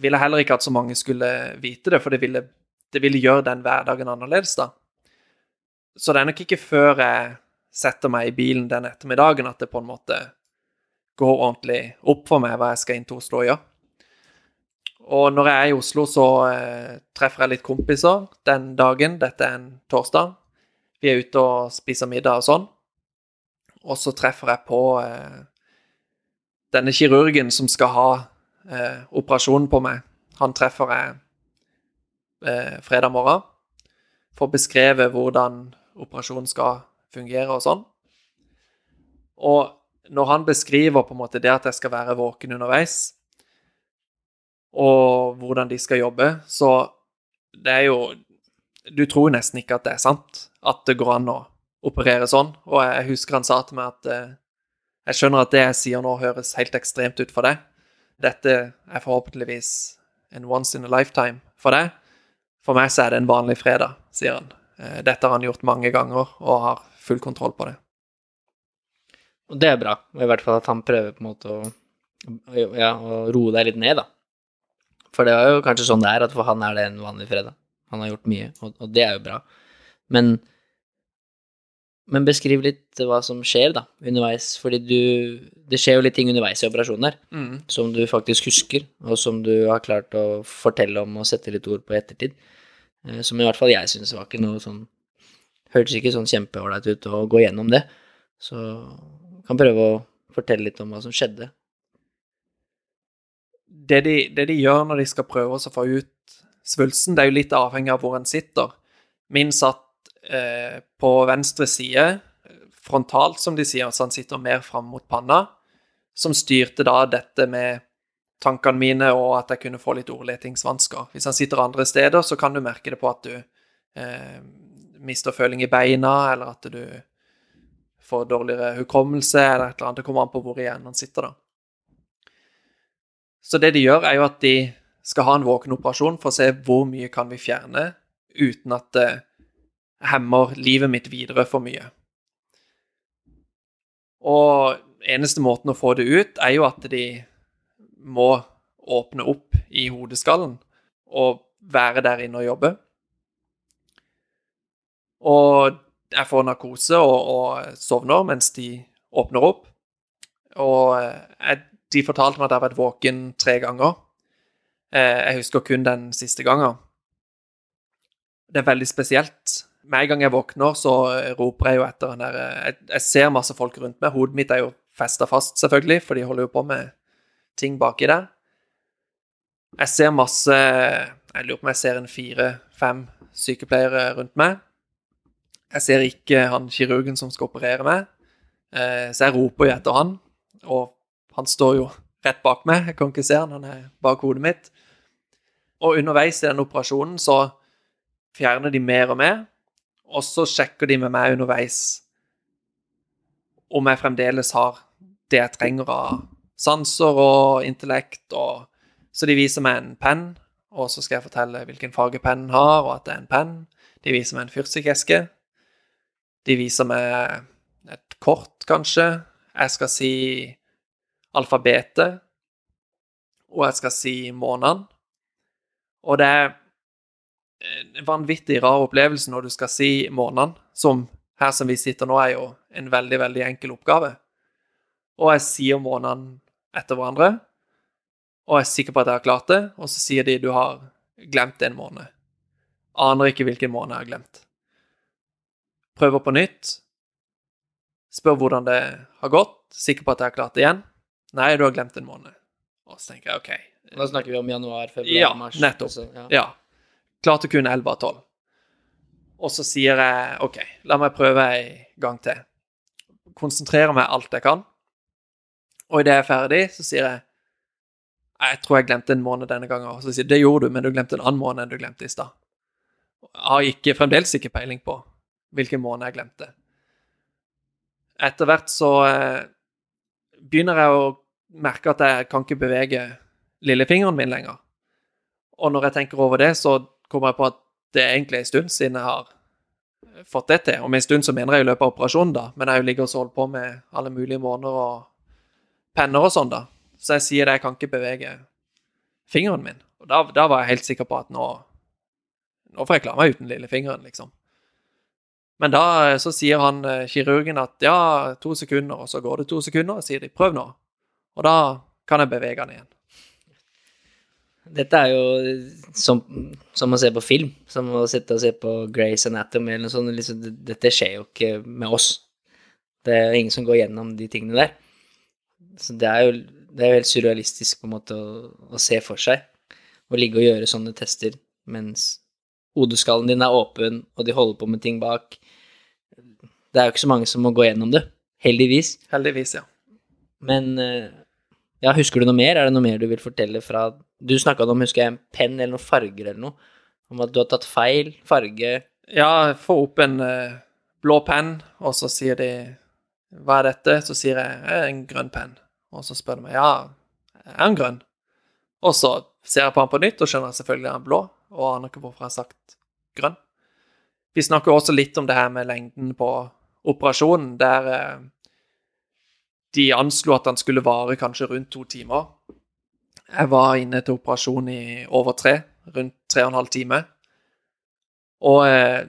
ville heller ikke at så mange skulle vite det, for det ville, det ville gjøre den hverdagen annerledes, da. Så det er nok ikke før jeg setter meg i bilen den ettermiddagen at det på en måte går ordentlig opp for meg hva jeg skal inn til Oslo og gjøre. Og når jeg er i Oslo, så eh, treffer jeg litt kompiser den dagen. Dette er en torsdag. Vi er ute og spiser middag og sånn. Og så treffer jeg på eh, denne kirurgen som skal ha eh, operasjonen på meg. Han treffer jeg eh, fredag morgen for å beskreve hvordan operasjonen skal fungere og sånn. Og når han beskriver på en måte det at jeg skal være våken underveis, og hvordan de skal jobbe, så det er jo Du tror nesten ikke at det er sant at det går an å operere sånn. Og jeg husker han sa til meg at eh, jeg skjønner at det jeg sier nå, høres helt ekstremt ut for deg. Dette er forhåpentligvis en once in a lifetime for deg. For meg så er det en vanlig fredag, sier han. Eh, dette har han gjort mange ganger og har full kontroll på det. Og det er bra, i hvert fall at han prøver på en måte å, ja, å roe deg litt ned, da. For det er jo kanskje sånn det er, at for han er det en vanlig fredag. Han har gjort mye, og, og det er jo bra. Men, men beskriv litt hva som skjer da, underveis. Fordi du Det skjer jo litt ting underveis i operasjonen her mm. som du faktisk husker, og som du har klart å fortelle om og sette litt ord på i ettertid. Eh, som i hvert fall jeg syns var ikke noe sånn Hørtes ikke sånn kjempeålreit ut å gå gjennom det. Så kan prøve å fortelle litt om hva som skjedde. Det de, det de gjør når de skal prøve å få ut svulsten, det er jo litt avhengig av hvor en sitter. Min satt Eh, på venstre side, frontalt, som de sier, så han sitter mer fram mot panna, som styrte da dette med tankene mine, og at jeg kunne få litt ordletingsvansker. Hvis han sitter andre steder, så kan du merke det på at du eh, mister føling i beina, eller at du får dårligere hukommelse, eller et eller annet. Det kommer an på hvor igjen han sitter, da. Så det de gjør, er jo at de skal ha en våkenoperasjon for å se hvor mye kan vi fjerne uten at det hemmer livet mitt videre for mye. Og eneste måten å få det ut, er jo at de må åpne opp i hodeskallen og være der inne og jobbe. Og jeg får narkose og, og sovner mens de åpner opp. Og jeg, de fortalte meg at jeg har vært våken tre ganger. Eh, jeg husker kun den siste gangen. Det er veldig spesielt med en gang jeg våkner, så roper jeg jo etter den der jeg, jeg, ser masse folk rundt meg. Hodet mitt er jo festa fast, selvfølgelig, for de holder jo på med ting baki der. Jeg ser masse Jeg lurer på om jeg ser en fire-fem sykepleiere rundt meg. Jeg ser ikke han kirurgen som skal operere meg, eh, så jeg roper jo etter han. Og han står jo rett bak meg, jeg kan ikke se han, han er bak hodet mitt. Og underveis i den operasjonen så fjerner de mer og mer, og så sjekker de med meg underveis om jeg fremdeles har det jeg trenger av sanser og intellekt. Og, så de viser meg en penn, og så skal jeg fortelle hvilken farge pennen har, og at det er en penn. De viser meg en fyrstikkeske. De viser meg et kort, kanskje. Jeg skal si alfabetet, og jeg skal si måneden. Og det er en vanvittig rar opplevelse når du skal si månedene, som her som vi sitter nå, er jo en veldig, veldig enkel oppgave. Og jeg sier månedene etter hverandre, og jeg er sikker på at jeg har klart det, og så sier de du har glemt en måned. Aner ikke hvilken måned jeg har glemt. Prøver på nytt. Spør hvordan det har gått. Sikker på at jeg har klart det igjen. Nei, du har glemt en måned. Og så tenker jeg OK. Da snakker vi om januar, februar, Ja, mars. nettopp. Så, ja. Ja. Klarte kun 11 av 12. Og så sier jeg OK, la meg prøve en gang til. Konsentrerer meg alt jeg kan. Og idet jeg er ferdig, så sier jeg jeg tror jeg glemte en måned denne gangen. Og så sier jeg, det gjorde du, men du glemte en annen måned enn du glemte i stad. Jeg har ikke, fremdeles ikke peiling på hvilken måned jeg glemte. Etter hvert så eh, begynner jeg å merke at jeg kan ikke bevege lillefingeren min lenger. Og når jeg tenker over det, så kommer jeg på at det er egentlig en stund siden jeg har fått det til. Og med en stund så mener jeg i løpet av operasjonen, da. Men jeg ligger og holder på med alle mulige måneder og penner og sånn, da. Så jeg sier det, jeg kan ikke bevege fingeren min. Og da, da var jeg helt sikker på at nå, nå får jeg klare meg uten lillefingeren, liksom. Men da eh, så sier han eh, kirurgen at ja, to sekunder, og så går det to sekunder, og sier de prøv nå. Og da kan jeg bevege den igjen. Dette er jo som, som å se på film, som å sitte og se på Grace Anatomy eller noe sånt. Liksom, dette skjer jo ikke med oss. Det er ingen som går gjennom de tingene der. Så det er jo, det er jo helt surrealistisk på en måte å, å se for seg. Å ligge og gjøre sånne tester mens hodeskallen din er åpen, og de holder på med ting bak. Det er jo ikke så mange som må gå gjennom det, heldigvis. Heldigvis, ja. Men eh, ja, husker du noe mer? Er det noe mer du vil fortelle fra Du snakka om, husker jeg, en penn eller noen farger eller noe. Om at du har tatt feil farge. Ja, få opp en uh, blå penn, og så sier de Hva er dette? Så sier jeg «Eh, en grønn penn. Og så spør de meg ja, er han grønn? Og så ser jeg på han på nytt og skjønner selvfølgelig at han er blå, og aner ikke hvorfor jeg har sagt grønn. Vi snakker også litt om det her med lengden på operasjonen, der uh, de anslo at han skulle vare kanskje rundt to timer. Jeg var inne til operasjon i over tre, rundt tre og en halv time. Og eh,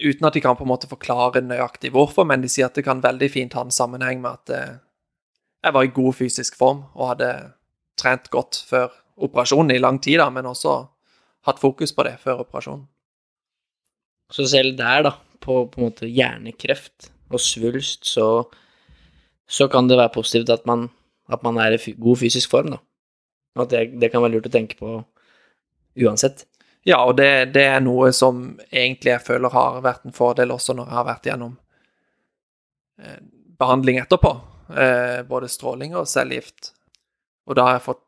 uten at de kan på en måte forklare nøyaktig hvorfor, men de sier at det kan veldig fint ha en sammenheng med at eh, jeg var i god fysisk form og hadde trent godt før operasjonen i lang tid, da, men også hatt fokus på det før operasjonen. Så selv der, da, på, på en måte hjernekreft og svulst, så, så kan det være positivt at man, at man er i god fysisk form, da. At det, det kan være lurt å tenke på uansett. Ja, og det, det er noe som egentlig jeg føler har vært en fordel også når jeg har vært gjennom eh, behandling etterpå. Eh, både stråling og cellegift. Og da har jeg fått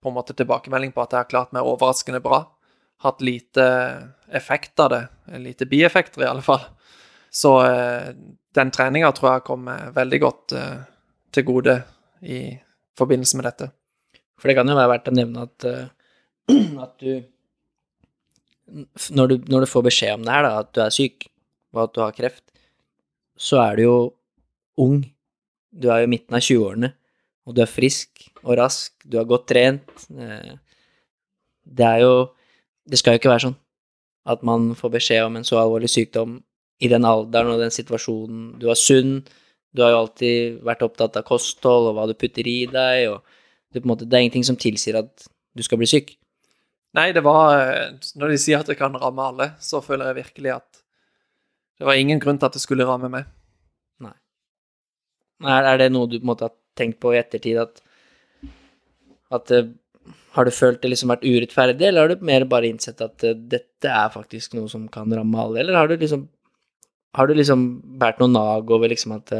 på en måte tilbakemelding på at jeg har klart meg overraskende bra. Hatt lite effekt av det. Lite bieffekter, i alle fall. Så eh, den treninga tror jeg kommer veldig godt til gode i forbindelse med dette. For det kan jo være verdt å nevne at, eh, at du når, du når du får beskjed om det her, da, at du er syk, og at du har kreft, så er du jo ung. Du er jo i midten av 20-årene, og du er frisk og rask, du har godt trent. eh, Det er jo Det skal jo ikke være sånn at man får beskjed om en så alvorlig sykdom i den alderen og den situasjonen. Du er sunn, du har jo alltid vært opptatt av kosthold og hva du putter i deg, og det, på en måte, det er ingenting som tilsier at du skal bli syk. Nei, det var eh, Når de sier at det kan ramme alle, så føler jeg virkelig at det var ingen grunn til at det skulle ramme meg. Er, er det noe du på en måte har tenkt på i ettertid, at, at eh, Har du følt det liksom vært urettferdig, eller har du mer bare innsett at eh, dette er faktisk noe som kan ramme alle, eller har du liksom har du liksom båret noe nag over liksom at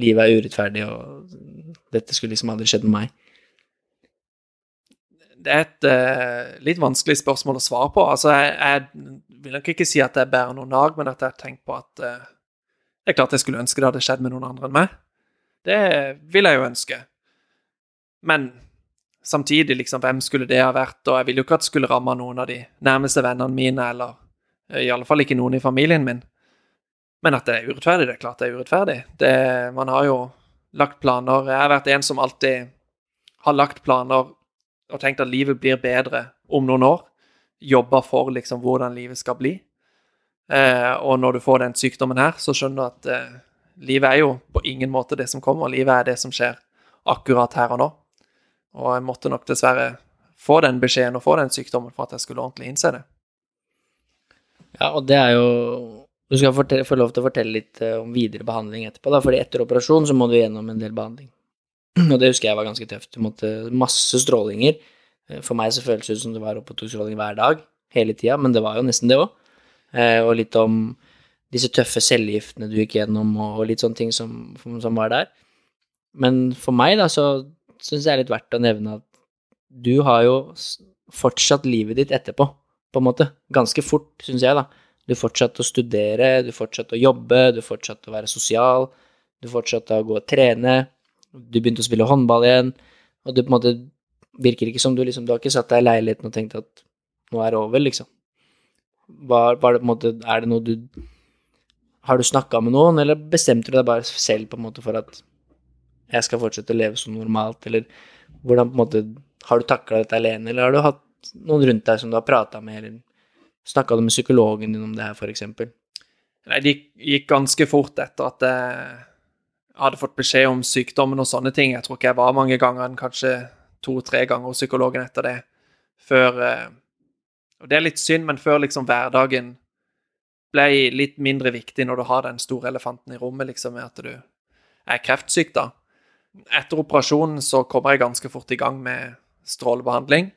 livet er urettferdig, og dette skulle liksom aldri skjedd med meg? Det er et uh, litt vanskelig spørsmål å svare på. Altså, jeg, jeg vil nok ikke si at jeg bærer noe nag, men at jeg har tenkt på at uh, det er klart jeg skulle ønske det hadde skjedd med noen andre enn meg. Det vil jeg jo ønske. Men samtidig, liksom, hvem skulle det ha vært? Og jeg vil jo ikke at det skulle ramme noen av de nærmeste vennene mine, eller eh, i alle fall ikke noen i familien min. Men at det er urettferdig, det er klart det er urettferdig. Det, man har jo lagt planer Jeg har vært en som alltid har lagt planer og tenkt at livet blir bedre om noen år. Jobba for liksom hvordan livet skal bli. Eh, og når du får den sykdommen her, så skjønner du at eh, livet er jo på ingen måte det som kommer. Livet er det som skjer akkurat her og nå. Og jeg måtte nok dessverre få den beskjeden og få den sykdommen for at jeg skulle ordentlig innse det. Ja, og det er jo Du skal få lov til å fortelle litt eh, om videre behandling etterpå, da, fordi etter operasjon så må du gjennom en del behandling. Og det husker jeg var ganske tøft. Du måtte masse strålinger. Eh, For meg så føles det ut som det var oppe og tok stråling hver dag, hele tida, men det var jo nesten det òg. Og litt om disse tøffe cellegiftene du gikk gjennom, og litt sånne ting som, som var der. Men for meg, da, så syns jeg det er litt verdt å nevne at du har jo fortsatt livet ditt etterpå, på en måte. Ganske fort, syns jeg, da. Du fortsatte å studere, du fortsatte å jobbe, du fortsatte å være sosial, du fortsatte å gå og trene, du begynte å spille håndball igjen, og du på en måte virker ikke som du liksom Du har ikke satt deg i leiligheten og tenkt at nå er det over, liksom. Var, var det på en måte Er det noe du Har du snakka med noen, eller bestemte du deg bare selv på en måte for at jeg skal fortsette å leve som normalt, eller hvordan på en måte Har du takla dette alene, eller har du hatt noen rundt deg som du har prata med, eller snakka du med psykologen din om det her, eksempel? Nei, det gikk ganske fort etter at jeg hadde fått beskjed om sykdommen og sånne ting. Jeg tror ikke jeg var mange ganger, enn kanskje to-tre ganger hos psykologen etter det. Før eh, Og det er litt synd, men før liksom hverdagen ble litt mindre viktig når du har den store elefanten i rommet, liksom, med at du er kreftsyk, da. Etter operasjonen så kommer jeg ganske fort i gang med strålebehandling.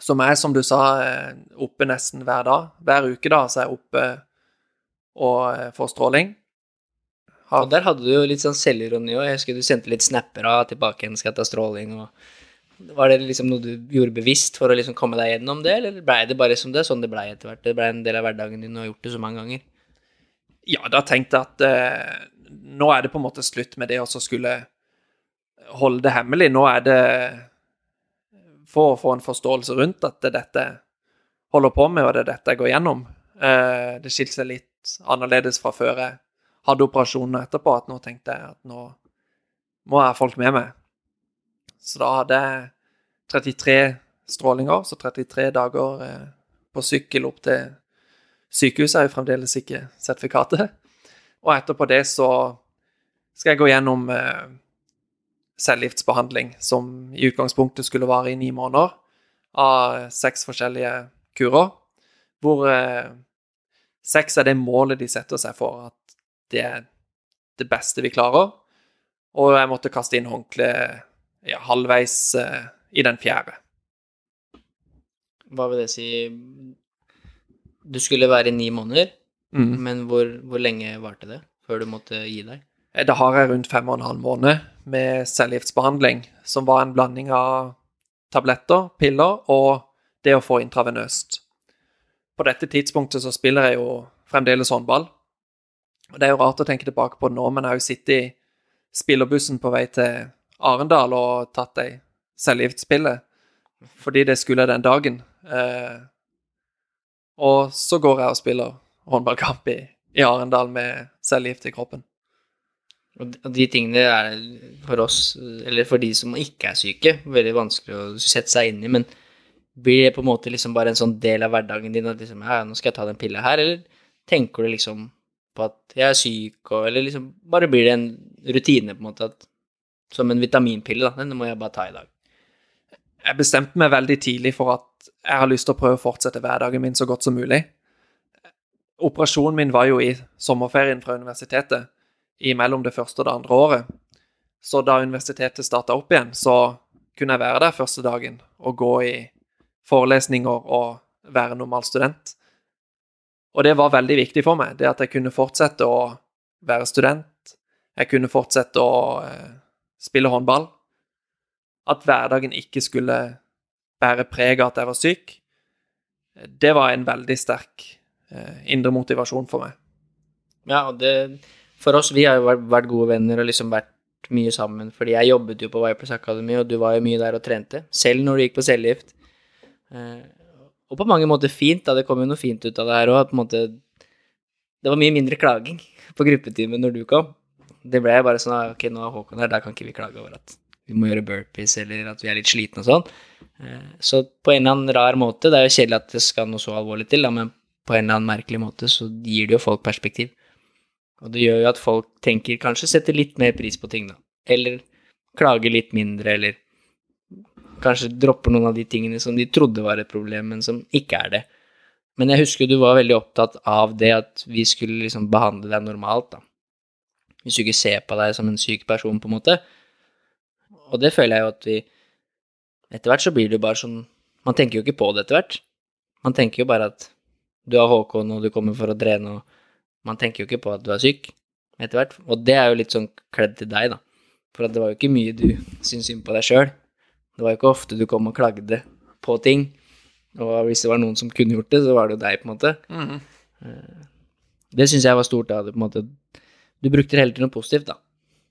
Som er, som du sa, eh, oppe nesten hver dag. Hver uke, da, så er jeg oppe og eh, får stråling. Har- Og der hadde du jo litt sånn selvironi òg. Jeg husker du sendte litt snapper av tilbake igjen, skal ta stråling, og Var det liksom noe du gjorde bevisst for å liksom komme deg gjennom det, eller blei det bare som det? Sånn det blei etter hvert? Det blei en del av hverdagen din og har gjort det så mange ganger? Ja, da tenkte jeg at eh, nå er det på en måte slutt med det å skulle holde det hemmelig. Nå er det for å få en forståelse rundt at det er dette holder på med, og det er dette jeg går gjennom. Eh, det skilte seg litt annerledes fra før jeg hadde operasjonen etterpå, at nå tenkte jeg at nå må jeg ha folk med meg. Så da hadde jeg 33 strålinger, så 33 dager eh, på sykkel opp til Sykehuset er jo fremdeles ikke sertifikatet. Og etterpå det så skal jeg gå gjennom cellegiftsbehandling, som i utgangspunktet skulle vare i ni måneder, av seks forskjellige kurer, hvor eh, seks er det målet de setter seg for, at det er det beste vi klarer. Og jeg måtte kaste inn håndkleet ja, halvveis uh, i den fjerde. Hva vil det si Du skulle være i ni måneder, Mm. men hvor, hvor lenge varte det før du måtte gi deg? Eh, Da har jeg rundt fem og en halv måned med cellegiftbehandling, som var en blanding av tabletter, piller og det å få intravenøst. På dette tidspunktet så spiller jeg jo fremdeles håndball. Det er jo rart å tenke tilbake på det nå, men jeg har jo sittet i spillerbussen på vei til Arendal og tatt ei cellegiftspille fordi det skulle jeg den dagen. Eh, og så går jeg og spiller håndballkamp i, i Arendal med cellegift i kroppen. Og de tingene er for oss, eller for de som ikke er syke, veldig vanskelig å sette seg inn i, men blir det på en måte liksom bare en sånn del av hverdagen din at liksom, ja, nå skal jeg ta den pilla her, eller tenker du liksom at jeg er syk, og, eller liksom bare blir det en rutine på en måte, at, som en vitaminpille da, den må jeg bare ta i dag. jeg bestemte meg veldig tidlig for at jeg har lyst til å prøve å fortsette hverdagen min så godt som mulig. Operasjonen min var jo i sommerferien fra universitetet. imellom det første og det andre året. Så da universitetet starta opp igjen, så kunne jeg være der første dagen og gå i forelesninger og være normal student. Og det var veldig viktig for meg, det at jeg kunne fortsette å være student. Jeg kunne fortsette å eh, spille håndball. At hverdagen ikke skulle bære preg av at jeg var syk. Det var en veldig sterk eh, indre motivasjon for meg. Ja, og det For oss, vi har jo vært, gode venner og liksom vært mye sammen, fordi jeg jobbet jo på Vipers Academy, og du var jo mye der og trente, selv når du gikk på cellegift. Og på mange måter fint, da. Det kom jo noe fint ut av det her òg. Det var mye mindre klaging på gruppetimen når du kom. Det ble bare sånn ah, Ok, nå er Håkon her, da kan ikke vi klage over at vi må gjøre burpees, eller at vi er litt slitne og sånn. Eh, Så på en eller annen rar måte, det er jo kjedelig at det skal noe så alvorlig til, da, men på en eller annen merkelig måte så gir det jo folk perspektiv. Og det gjør jo at folk tenker kanskje setter litt mer pris på ting, da. Eller klager litt mindre, eller kanskje dropper noen av de tingene som de trodde var et problem, men som ikke er det. Men jeg husker du var veldig opptatt av det at vi skulle liksom behandle deg normalt, da. Hvis du ikke ser på deg som en syk person, på en måte. Og det føler jeg jo at vi Etter hvert så blir det jo bare sånn Man tenker jo ikke på det etter hvert. Man tenker jo bare at du har Håkon, og du kommer for å trene, og man tenker jo ikke på at du er syk etter hvert. Og det er jo litt sånn kledd til deg, da. For det var jo ikke mye du syntes synd på deg sjøl. Det var ikke ofte du kom og klagde på ting. Og hvis det var noen som kunne gjort det, så var det jo deg, på en måte. Det syns jeg var stort. da, måte, du brukte det hele til noe positivt, da.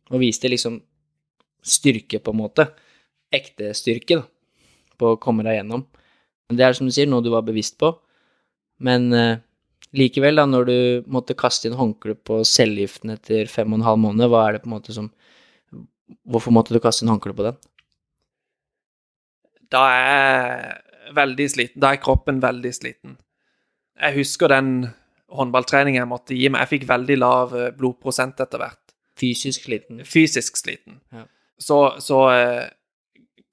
Og viste liksom styrke, på en måte. Ekte styrke, da. På å komme deg gjennom. Det er som du sier, noe du var bevisst på. Men uh, likevel, da, når du måtte kaste inn håndkle på cellegiften etter fem og en halv måned, hva er det på en måte som Hvorfor måtte du kaste inn håndkle på den? Da er veldig sliten. Da er kroppen veldig sliten. Jeg husker den håndballtreningen jeg måtte gi meg. Jeg fikk veldig lav eh, blodprosent etter hvert. Fysisk sliten. Fysisk sliten. Ja. Så, så eh,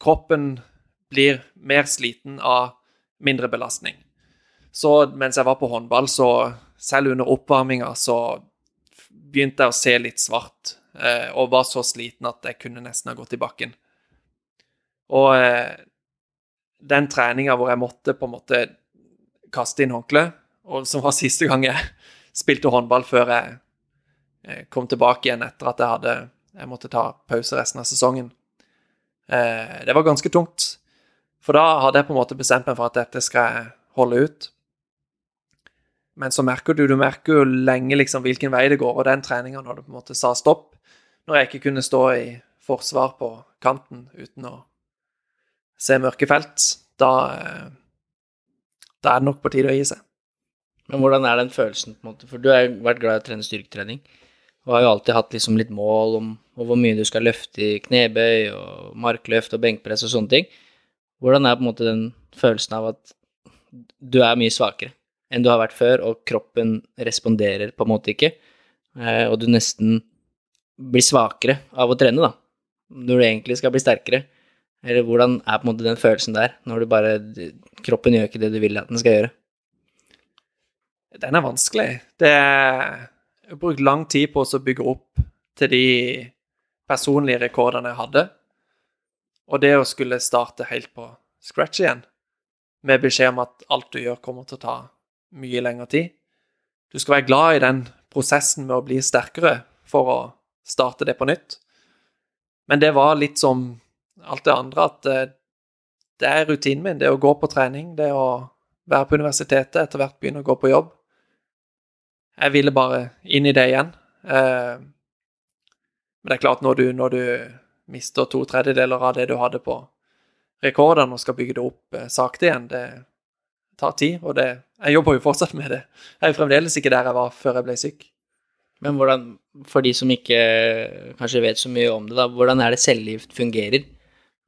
kroppen blir mer sliten av mindre belastning. Så mens jeg var på håndball, så selv under oppvarminga, så begynte jeg å se litt svart. Eh, og var så sliten at jeg kunne nesten ha gått i bakken. Og eh, den treninga hvor jeg måtte på en måte kaste inn håndkle, og som var siste gang jeg spilte håndball før jeg eh, kom tilbake igjen etter at jeg hadde Jeg måtte ta pause resten av sesongen. Eh, det var ganske tungt. For da hadde jeg på en måte bestemt meg for at dette skal jeg holde ut. Men så merker du du merker jo lenge liksom hvilken vei det går, og den treninga når du på en måte sa stopp, når jeg ikke kunne stå i forsvar på kanten uten å se mørke felt, da, eh, da er det nok på tide å gi seg. Men hvordan er den følelsen, på en måte? For du har jo vært glad i å trene styrketrening, og har jo alltid hatt liksom litt mål om, om hvor mye du skal løfte i knebøy og markløft og benkpress og sånne ting. Hvordan er på en måte den følelsen av at du er mye svakere enn du har vært før, og kroppen responderer på en måte ikke, eh, og du nesten blir svakere av å trene, da, når du egentlig skal bli sterkere? Eller hvordan er på en måte den følelsen der, når du bare Kroppen gjør ikke det du vil at den skal gjøre? Den er vanskelig. Det er, brukt lang tid på å bygge opp til de personlige rekordene jeg hadde. Og det å skulle starte helt på scratch igjen, med beskjed om at alt du gjør, kommer til å ta mye lengre tid. Du skal være glad i den prosessen med å bli sterkere for å starte det på nytt. Men det var litt som alt det andre, at det, det er rutinen min. Det å gå på trening, det å være på universitetet, etter hvert begynne å gå på jobb. Jeg ville bare inn i det igjen. Eh, men det er klart, når du, når du mister to tredjedeler av det du hadde på rekordene, og skal bygge det opp eh, sakte igjen, det tar tid. Og det, jeg jobber jo fortsatt med det. Jeg er fremdeles ikke der jeg var før jeg ble syk. Men hvordan, for de som ikke kanskje vet så mye om det, da, hvordan er det cellegift fungerer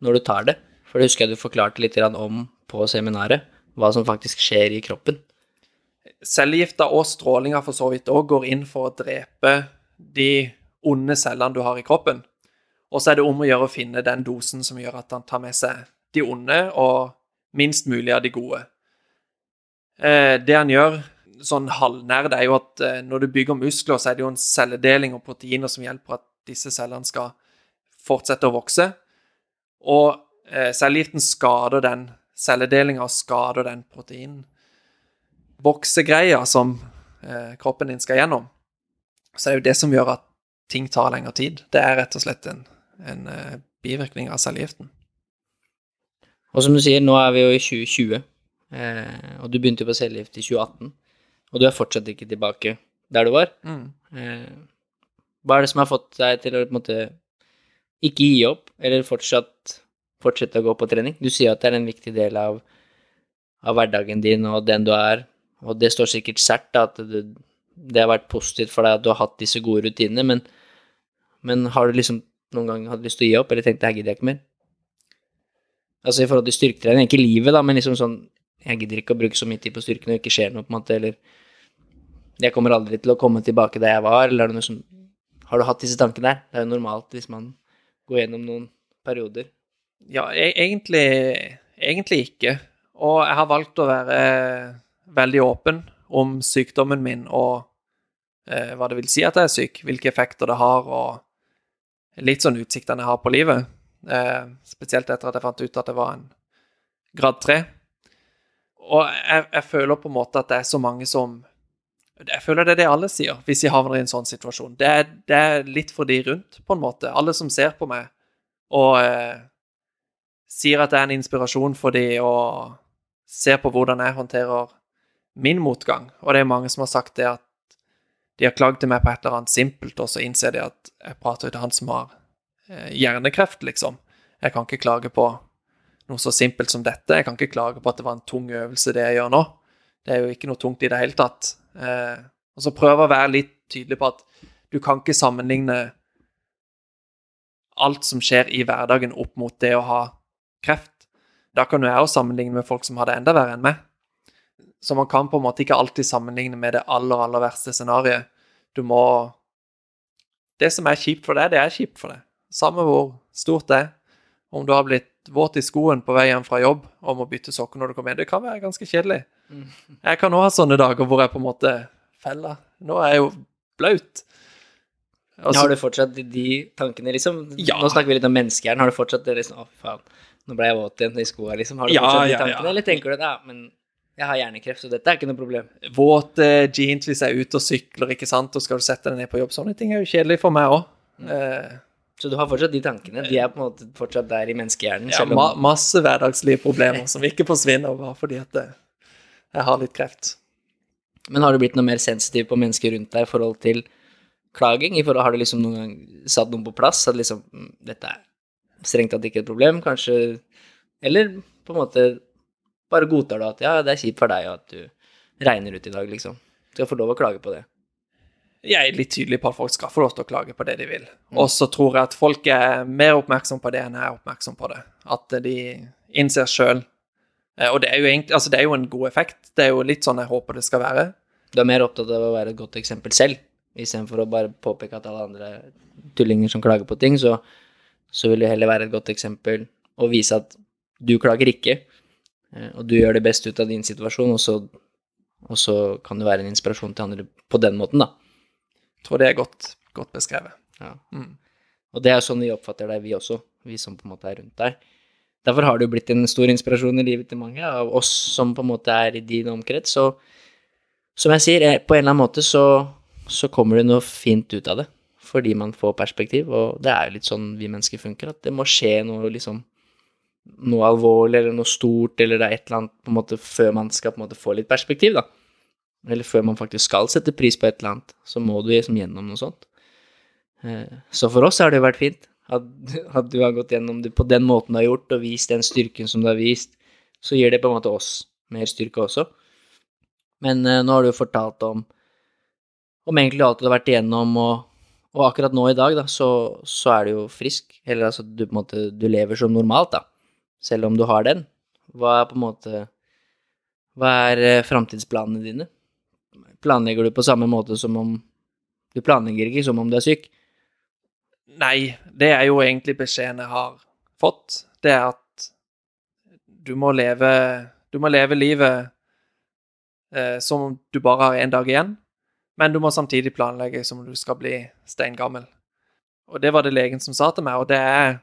når du tar det? For det husker jeg du forklarte litt om på seminaret, hva som faktisk skjer i kroppen. Cellegifter og strålinger for så vidt òg går inn for å drepe de onde cellene du har i kroppen. Og så er det om å gjøre å finne den dosen som gjør at han tar med seg de onde og minst mulig av de gode. Eh, det han gjør sånn halvnerd, er jo at eh, når du bygger muskler, så er det jo en celledeling og proteiner som hjelper at disse cellene skal fortsette å vokse. Og eh, cellegiften skader den celledelinga og skader den proteinen. Voksegreia som eh, kroppen din skal gjennom. Så det er jo det som gjør at ting tar lengre tid. Det er rett og slett en, en eh, bivirkning av cellegiften. Og som du sier, nå er vi jo i 2020, eh, og du begynte jo på cellegift i 2018, og du er fortsatt ikke tilbake der du var. Mm. Eh, hva er det som har fått deg til å på en måte ikke gi opp, eller fortsatt fortsette å gå på trening? Du sier at det er en viktig del av, av hverdagen din og den du er, og det står sikkert sært at det, det har vært positivt for deg at du har hatt disse gode rutinene, men, men har du liksom noen gang hatt lyst til å gi opp, eller tenkt at her gidder jeg ikke mer? Altså i forhold til styrketrening, ikke livet, da, men liksom sånn Jeg gidder ikke å bruke så mye tid på styrken og ikke skjer noe, på en måte, eller Jeg kommer aldri til å komme tilbake der jeg var, eller er det noe som Har du hatt disse tankene der? Det er jo normalt hvis man går gjennom noen perioder. Ja, e egentlig, egentlig ikke. Og jeg har valgt å være veldig åpen om sykdommen min og eh, hva det vil si at jeg er syk, hvilke effekter det har, og litt sånn utsiktene jeg har på livet. Eh, spesielt etter at jeg fant ut at det var en grad 3. Og jeg, jeg, føler på en måte at det er så mange som Jeg føler det er det alle sier hvis de havner i en sånn situasjon. Det er, det er litt for de rundt, på en måte. Alle som ser på meg og eh, sier at det er en inspirasjon for de og ser på hvordan jeg håndterer min motgang. Og det er mange som har sagt det at de har klagd til meg på et eller annet simpelt, og så innser de at jeg prater til han som har eh, hjernekreft, liksom. Jeg kan ikke klage på noe så simpelt som dette. Jeg kan ikke klage på at det var en tung øvelse, det jeg gjør nå. Det er jo ikke noe tungt i det hele tatt. Eh, og så prøve å være litt tydelig på at du kan ikke sammenligne alt som skjer i hverdagen, opp mot det å ha kreft. Da kan jo jeg òg sammenligne med folk som har det enda verre enn meg. Så man kan på en måte ikke alltid sammenligne med det aller, aller verste scenarioet. Du må Det som er kjipt for deg, det er kjipt for deg. Samme hvor stort det er. Om du har blitt våt i skoen på vei hjem fra jobb og må bytte sokker når du kommer hjem. Det kan være ganske kjedelig. Jeg kan òg ha sånne dager hvor jeg på en måte feller. Nå er jeg jo blaut. Altså, har du fortsatt de tankene, liksom? Ja. Nå snakker vi litt om menneskehjernen. Har du fortsatt det liksom Å, faen, nå ble jeg våt igjen i skoa, liksom. Har du Ja, fortsatt de tankene, ja. eller tenker du ja, men jeg har hjernekreft, så dette er ikke noe problem? Våte jeans hvis jeg er ute og sykler, ikke sant, og skal du sette deg ned på jobb. Sånne ting er jo kjedelig for meg òg. Eh, Så du har fortsatt de tankene? De er på en måte fortsatt der i menneskehjernen? ja, ma masse hverdagslige problemer som ikke forsvinner bare fordi at eh, jeg har litt kreft. Men har du blitt noe mer sensitiv på mennesker rundt deg i forhold til klaging? I forhold, har du liksom noen gang satt noen på plass? At liksom mm, Dette er strengt tatt ikke et problem, kanskje Eller på en måte bare godtar du at ja, det er kjipt for deg og at du regner ut i dag, liksom. Du skal få lov å klage på det. Jeg er litt tydelig på at folk skal få lov til å klage på det de vil. Og så tror jeg at folk er mer oppmerksom på det enn jeg er oppmerksom på det. At de innser sjøl Og det er, egentlig, altså det er jo en god effekt. Det er jo litt sånn jeg håper det skal være. Du er mer opptatt av å være et godt eksempel selv, istedenfor å bare påpeke at alle andre tullinger som klager på ting, så, så vil du heller være et godt eksempel og vise at du klager ikke, eh, og du gjør det beste ut av din situasjon, og så, og så kan du være en inspirasjon til andre på den måten, da. Jeg tror det er godt, godt beskrevet. Ja. Mm. Og det er sånn vi oppfatter deg, vi også, vi som på en måte er rundt deg. Derfor har det jo blitt en stor inspirasjon i livet til mange av oss som på en måte er i din omkrets. Så som jeg sier, på en eller annen måte så, så kommer det noe fint ut av det. Fordi man får perspektiv, og det er jo litt sånn vi mennesker funker, at det må skje noe liksom noe alvorlig eller noe stort eller det er et eller annet på en måte før man skal på en måte få litt perspektiv, da. Eller før man faktisk skal sette pris på et eller annet, så må du liksom gjennom noe sånt. Eh, Så for oss har det jo vært fint at, du har gått gjennom det på den måten du har gjort, og vist den styrken som du har vist. Så gir det på en måte oss mer styrke også. Men uh, nå har du jo fortalt om, om egentlig alt du har vært igjennom, og, og akkurat nå i dag, da, så, så er du jo frisk. Eller altså, du på en måte du lever som normalt, da. Selv om du har den. Hva er på en måte Hva er eh, framtidsplanene dine? Planlegger du på samme måte som om Du planlegger ikke som om du er syk? Nei, det er jo egentlig beskjeden jeg har fått. Det er at du må leve Du må leve livet eh, som om du bare har én dag igjen, men du må samtidig planlegge som om du skal bli steingammel. Og det var det legen som sa til meg, og det er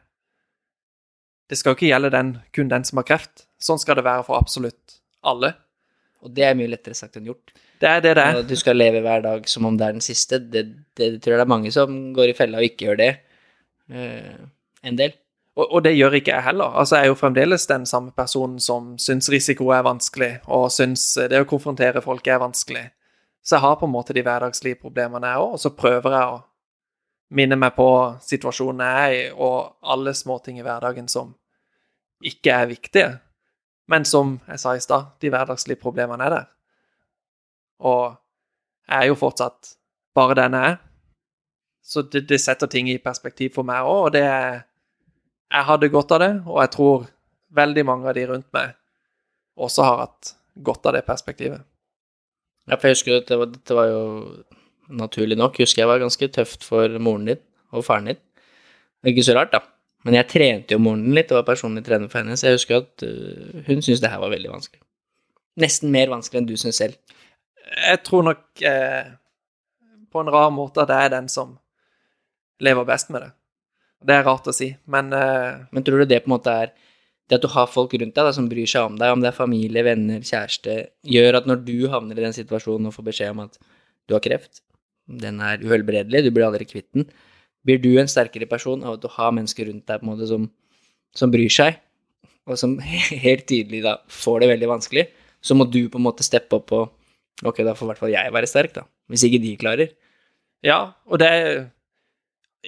Det skal jo ikke gjelde den, kun den som har kreft. Sånn skal det være for absolutt alle. Og det er mye lettere sagt enn gjort. Det er det det er. Du skal leve hver dag som om det er den siste. Det, det, det tror jeg det er mange som går i fella og ikke gjør det. Eh, en del. Og, og det gjør ikke jeg heller. Altså, jeg er jo fremdeles den samme personen som syns risiko er vanskelig, og syns det å konfrontere folk er vanskelig. Så jeg har på en måte de hverdagslige problemene, jeg òg, og så prøver jeg å minne meg på situasjonen jeg er i, og alle småting i hverdagen som ikke er viktige, men som jeg sa i stad, de hverdagslige problemene er der. Og jeg er jo fortsatt bare den jeg er. Så det, det setter ting i perspektiv for meg òg, og det er Jeg hadde godt av det, og jeg tror veldig mange av de rundt meg også har hatt godt av det perspektivet. Ja, for jeg husker at det var, dette var jo naturlig nok, husker jeg var ganske tøft for moren din og faren din. Det er ikke så rart, da. Men jeg trente jo moren din litt, og var personlig trener for henne, så jeg husker at uh, hun syntes det her var veldig vanskelig. Nesten mer vanskelig enn du syns selv. Jeg tror nok eh, på en rar måte at jeg er den som lever best med det. Det er rart å si, men uh, Men tror du det på en måte er det at du har folk rundt deg da, som bryr seg om deg, om det er familie, venner, kjæreste, gjør at når du havner i den situasjonen og får beskjed om at du har kreft, den er uhelbredelig, du blir aldri kvitt den, blir du en sterkere person av at du har mennesker rundt deg på en måte som, som bryr seg, og som helt tydelig da får det veldig vanskelig, så må du på en måte steppe opp og Ok, da får i hvert fall jeg være sterk, da. Hvis ikke de klarer. Ja, og det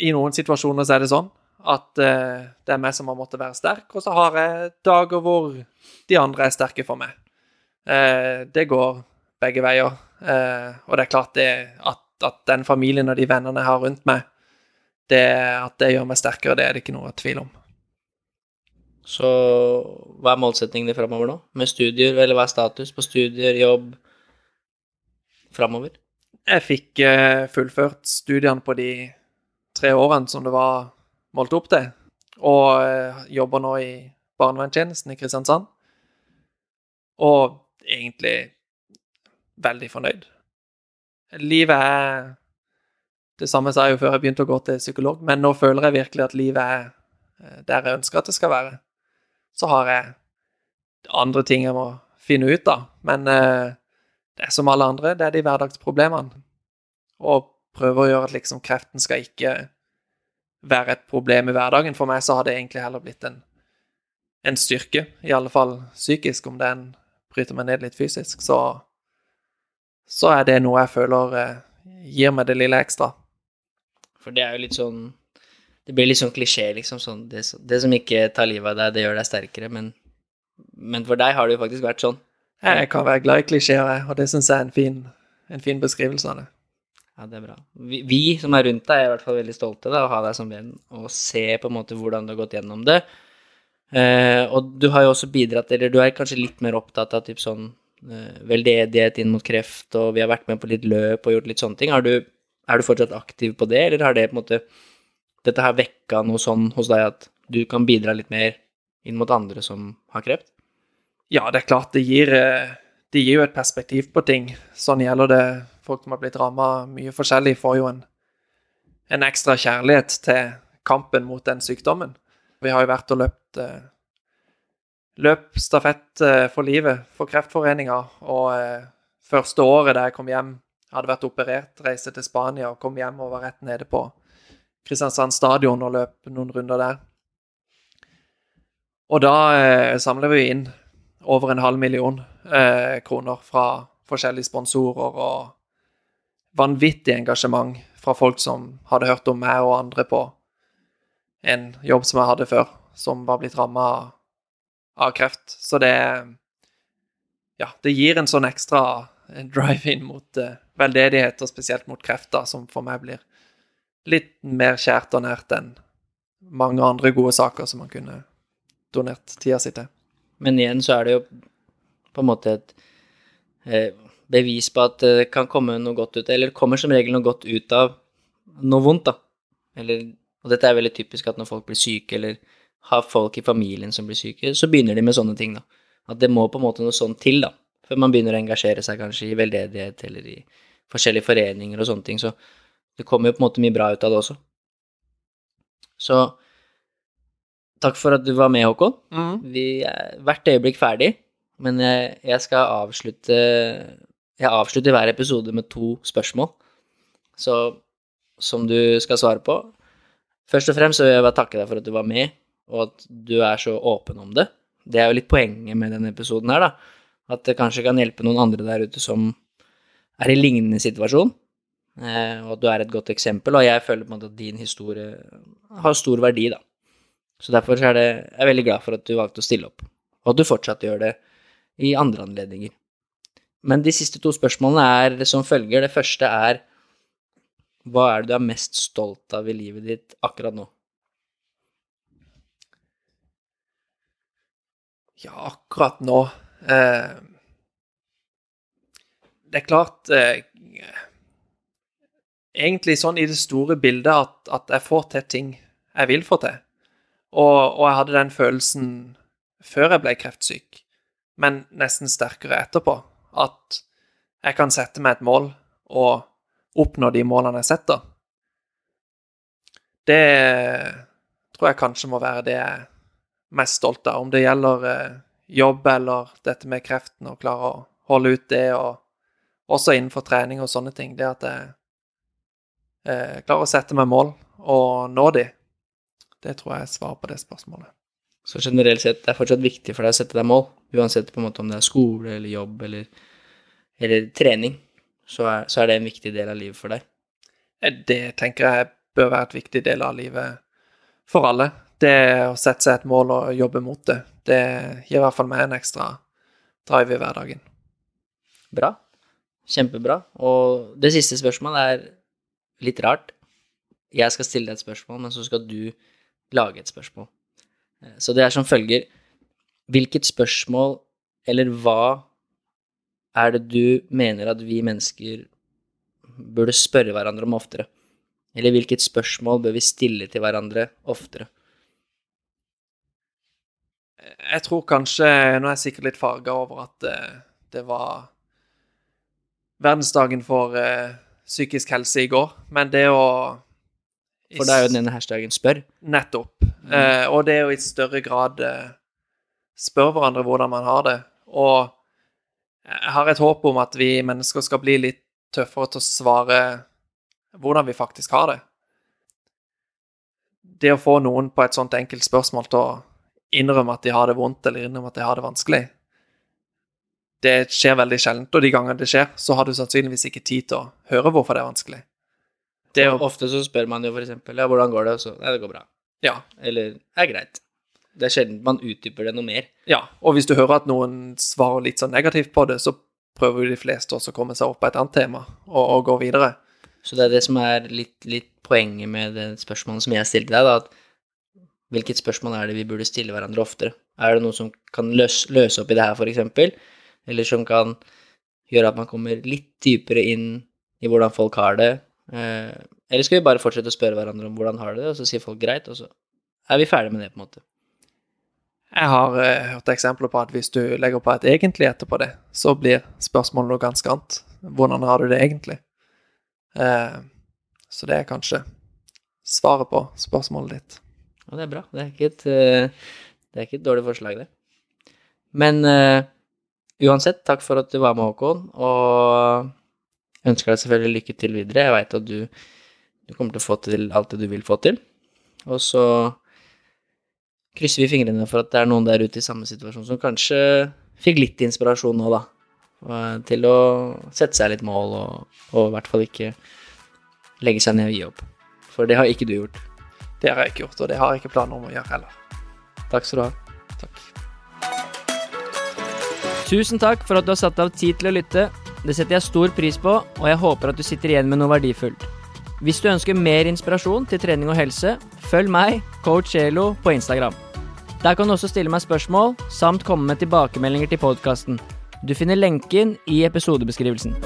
I noen situasjoner så er det sånn at uh, det er meg som har måttet være sterk, og så har jeg dager hvor de andre er sterke for meg. Uh, det går begge veier. Uh, og det er klart det at, at, den familien og de vennene jeg har rundt meg, det, at det gjør meg sterkere, det er det ikke noe tvil om. Så hva er målsettingene framover nå? Med studier, eller hva er status på studier, jobb framover? Jeg fikk fullført studiene på de tre årene som det var målt opp til, og eh, jobber nå i barnevernstjenesten i Kristiansand. Og egentlig veldig fornøyd. Livet er det samme sa jeg jo før jeg begynte å gå til psykolog, men nå føler jeg virkelig at livet er eh, der jeg ønsker at det skal være. Så har jeg andre ting jeg må finne ut av, men eh, det er som alle andre, det er de hverdagsproblemene. Og prøve å gjøre at liksom kreften skal ikke være et problem i hverdagen. For meg så har det egentlig heller blitt en, en styrke, i alle fall psykisk. Om den bryter meg ned litt fysisk, så, så er det noe jeg føler eh, gir meg det lille ekstra. For det er jo litt sånn Det blir litt sånn klisjé, liksom. Sånn, det, det, som ikke tar livet av deg, det gjør deg sterkere. Men, men for deg har det jo faktisk vært sånn. Jeg kan være glad i klisjeer, og det syns jeg er en fin, en fin, beskrivelse av det. Ja, det er bra. Vi, vi, som er rundt deg, er i hvert fall veldig stolte av å ha deg som venn og se på en måte hvordan du har gått gjennom det. Eh, og du har jo også bidratt, eller du er kanskje litt mer opptatt av typ sånn eh, veldedighet inn mot kreft, og vi har vært med på litt løp og gjort litt sånne ting. Du, er du fortsatt aktiv på det, eller har det på en måte dette her vekka noe sånn hos deg at du kan bidra litt mer inn mot andre som har kreft? Ja, det er klart det gir, eh, det gir jo et perspektiv på ting. Sånn gjelder det folk som har blitt ramma mye forskjellig, får jo en, en, ekstra kjærlighet til kampen mot den sykdommen. Vi har jo vært og løpt eh, løp stafett eh, for livet for Kreftforeninga, og eh, første året da jeg kom hjem, hadde vært operert, reiste til Spania og kom hjem og var rett nede på Kristiansand stadion og løp noen runder der. Og da eh, samler vi inn over en halv million eh, kroner fra forskjellige sponsorer og vanvittig engasjement fra folk som hadde hørt om meg og andre på en jobb som jeg hadde før, som var blitt ramma av kreft. Så det Ja, det gir en sånn ekstra drive inn mot uh, veldedighet, og spesielt mot krefter, som for meg blir litt mer kjært og nært enn mange andre gode saker som man kunne donert tida si til. Men igjen så er det jo på en måte et eh, bevis på at det kan komme noe godt ut, eller kommer som regel noe godt ut av noe vondt, da. Eller, og dette er veldig typisk at når folk blir syke, eller har folk i familien som blir syke, så begynner de med sånne ting, da. At det må på en måte noe sånt til, da, Før man begynner å engasjere seg kanskje i veldedighet eller i forskjellige foreninger og sånne ting. Så det kommer jo på en måte mye bra ut av det også. Så takk for at du var med, Håkon. Mm. Vi er hvert øyeblikk ferdig, men jeg, jeg skal avslutte Jeg avslutter hver episode med to spørsmål så, som du skal svare på. Først og fremst vil jeg bare takke deg for at du var med, og at du er så åpen om det. Det er jo litt poenget med denne episoden her, da. At det kanskje kan hjelpe noen andre der ute som er i lignende situasjon, eh, og at du er et godt eksempel. Og jeg føler på en måte at din historie har stor verdi, da. Så derfor er det, jeg er veldig glad for at du valgte å stille opp, og at du fortsatt gjør det i andre anledninger. Men de siste to spørsmålene er som følger. Det første er hva er det du er mest stolt av i livet ditt akkurat nå? Ja, akkurat nå eh, Det er klart eh, Egentlig sånn i det store bildet at, at jeg får til ting jeg vil få til. Og, og, jeg hadde den følelsen før jeg ble kreftsyk, men nesten sterkere etterpå. At jeg kan sette meg et mål og oppnå de målene jeg setter. Det tror jeg kanskje må være det jeg er mest stolt av. Om det gjelder eh, jobb eller dette med kreften, å klare å holde ut det, og også innenfor trening og sånne ting. Det at jeg eh, klarer å sette meg mål og nå de. Det tror jeg er svar på det spørsmålet. Så generelt sett, det er fortsatt viktig for deg å sette deg mål, uansett på en måte om det er skole eller jobb eller, eller trening, så er, så er, det en viktig del av livet for deg. Eh, det tenker jeg bør være et viktig del av livet for alle. Det å sette seg et mål og jobbe mot det, det gir i hvert fall meg en ekstra drive i hverdagen. Bra. Kjempebra. Og det siste spørsmålet er litt rart. Jeg skal stille deg et spørsmål, men så skal du lage et spørsmål. Så det er som følger Hvilket spørsmål, eller hva, er det du mener at vi mennesker burde spørre hverandre om oftere? Eller hvilket spørsmål bør vi stille til hverandre oftere? Jeg tror kanskje Nå er jeg sikkert litt farga over at det, det var verdensdagen for uh, psykisk helse i går, men det å For det er jo denne hashtagen 'spør'. Nettopp. Uh, og det er å i større grad eh, spørre hverandre hvordan man har det. Og jeg har et håp om at vi mennesker skal bli litt tøffere til å svare hvordan vi faktisk har det. Det å få noen på et sånt enkelt spørsmål til å innrømme at de har det vondt, eller innrømme at de har det vanskelig, det skjer veldig sjelden. Og de gangene det skjer, så har du sannsynligvis ikke tid til å høre hvorfor det er vanskelig. Det er jo, ofte så spør man jo eksempel ja, hvordan går det, og så nei, det går bra. Ja. Eller det er greit. Det er sjelden man utdyper det noe mer. Ja, og hvis du hører at noen svarer litt sånn negativt på det, så prøver jo de fleste også å komme seg opp på et annet tema og, og gå videre. Så det er det som er litt, litt poenget med det spørsmålet som jeg stilte deg, da, at hvilket spørsmål er det vi burde stille hverandre oftere? Er det noe som kan løse, løse opp i det her, eksempel? Eller som kan gjøre at man kommer litt dypere inn i hvordan folk har det? Eh, eller skal vi bare fortsette å spørre hverandre om hvordan har du det, og så sier folk greit, og så er vi ferdig med det, på en måte. Jeg har uh, hørt eksempler på at hvis du legger på et egentlig etterpå det, så blir spørsmålet noe ganske annet. Hvordan har du det egentlig? Uh, så det er kanskje svaret på spørsmålet ditt. Ja, det er bra. Det er ikke et, uh, det er ikke et dårlig forslag, det. Men uansett, takk for at du var med, Håkon, og ønsker deg selvfølgelig lykke til videre. Jeg veit at du, du kommer til å få til alt det du vil få til. Og så krysser vi fingrene for at det er noen der ute i samme situasjon som kanskje fikk litt inspirasjon nå, da. Til å sette seg litt mål, og, og i hvert fall ikke legge seg ned og gi opp. For det har ikke du gjort. Det har jeg ikke gjort, og det har jeg ikke planer om å gjøre heller. Takk skal du ha. Takk. Tusen takk for at du har satt av tid til å lytte. Det setter jeg stor pris på, og jeg håper at du sitter igjen med noe verdifullt. Hvis du ønsker mer inspirasjon til trening og helse, følg meg, coach Elo, på Instagram. Der kan du også stille meg spørsmål, samt komme med tilbakemeldinger til podkasten. Du finner lenken i episodebeskrivelsen.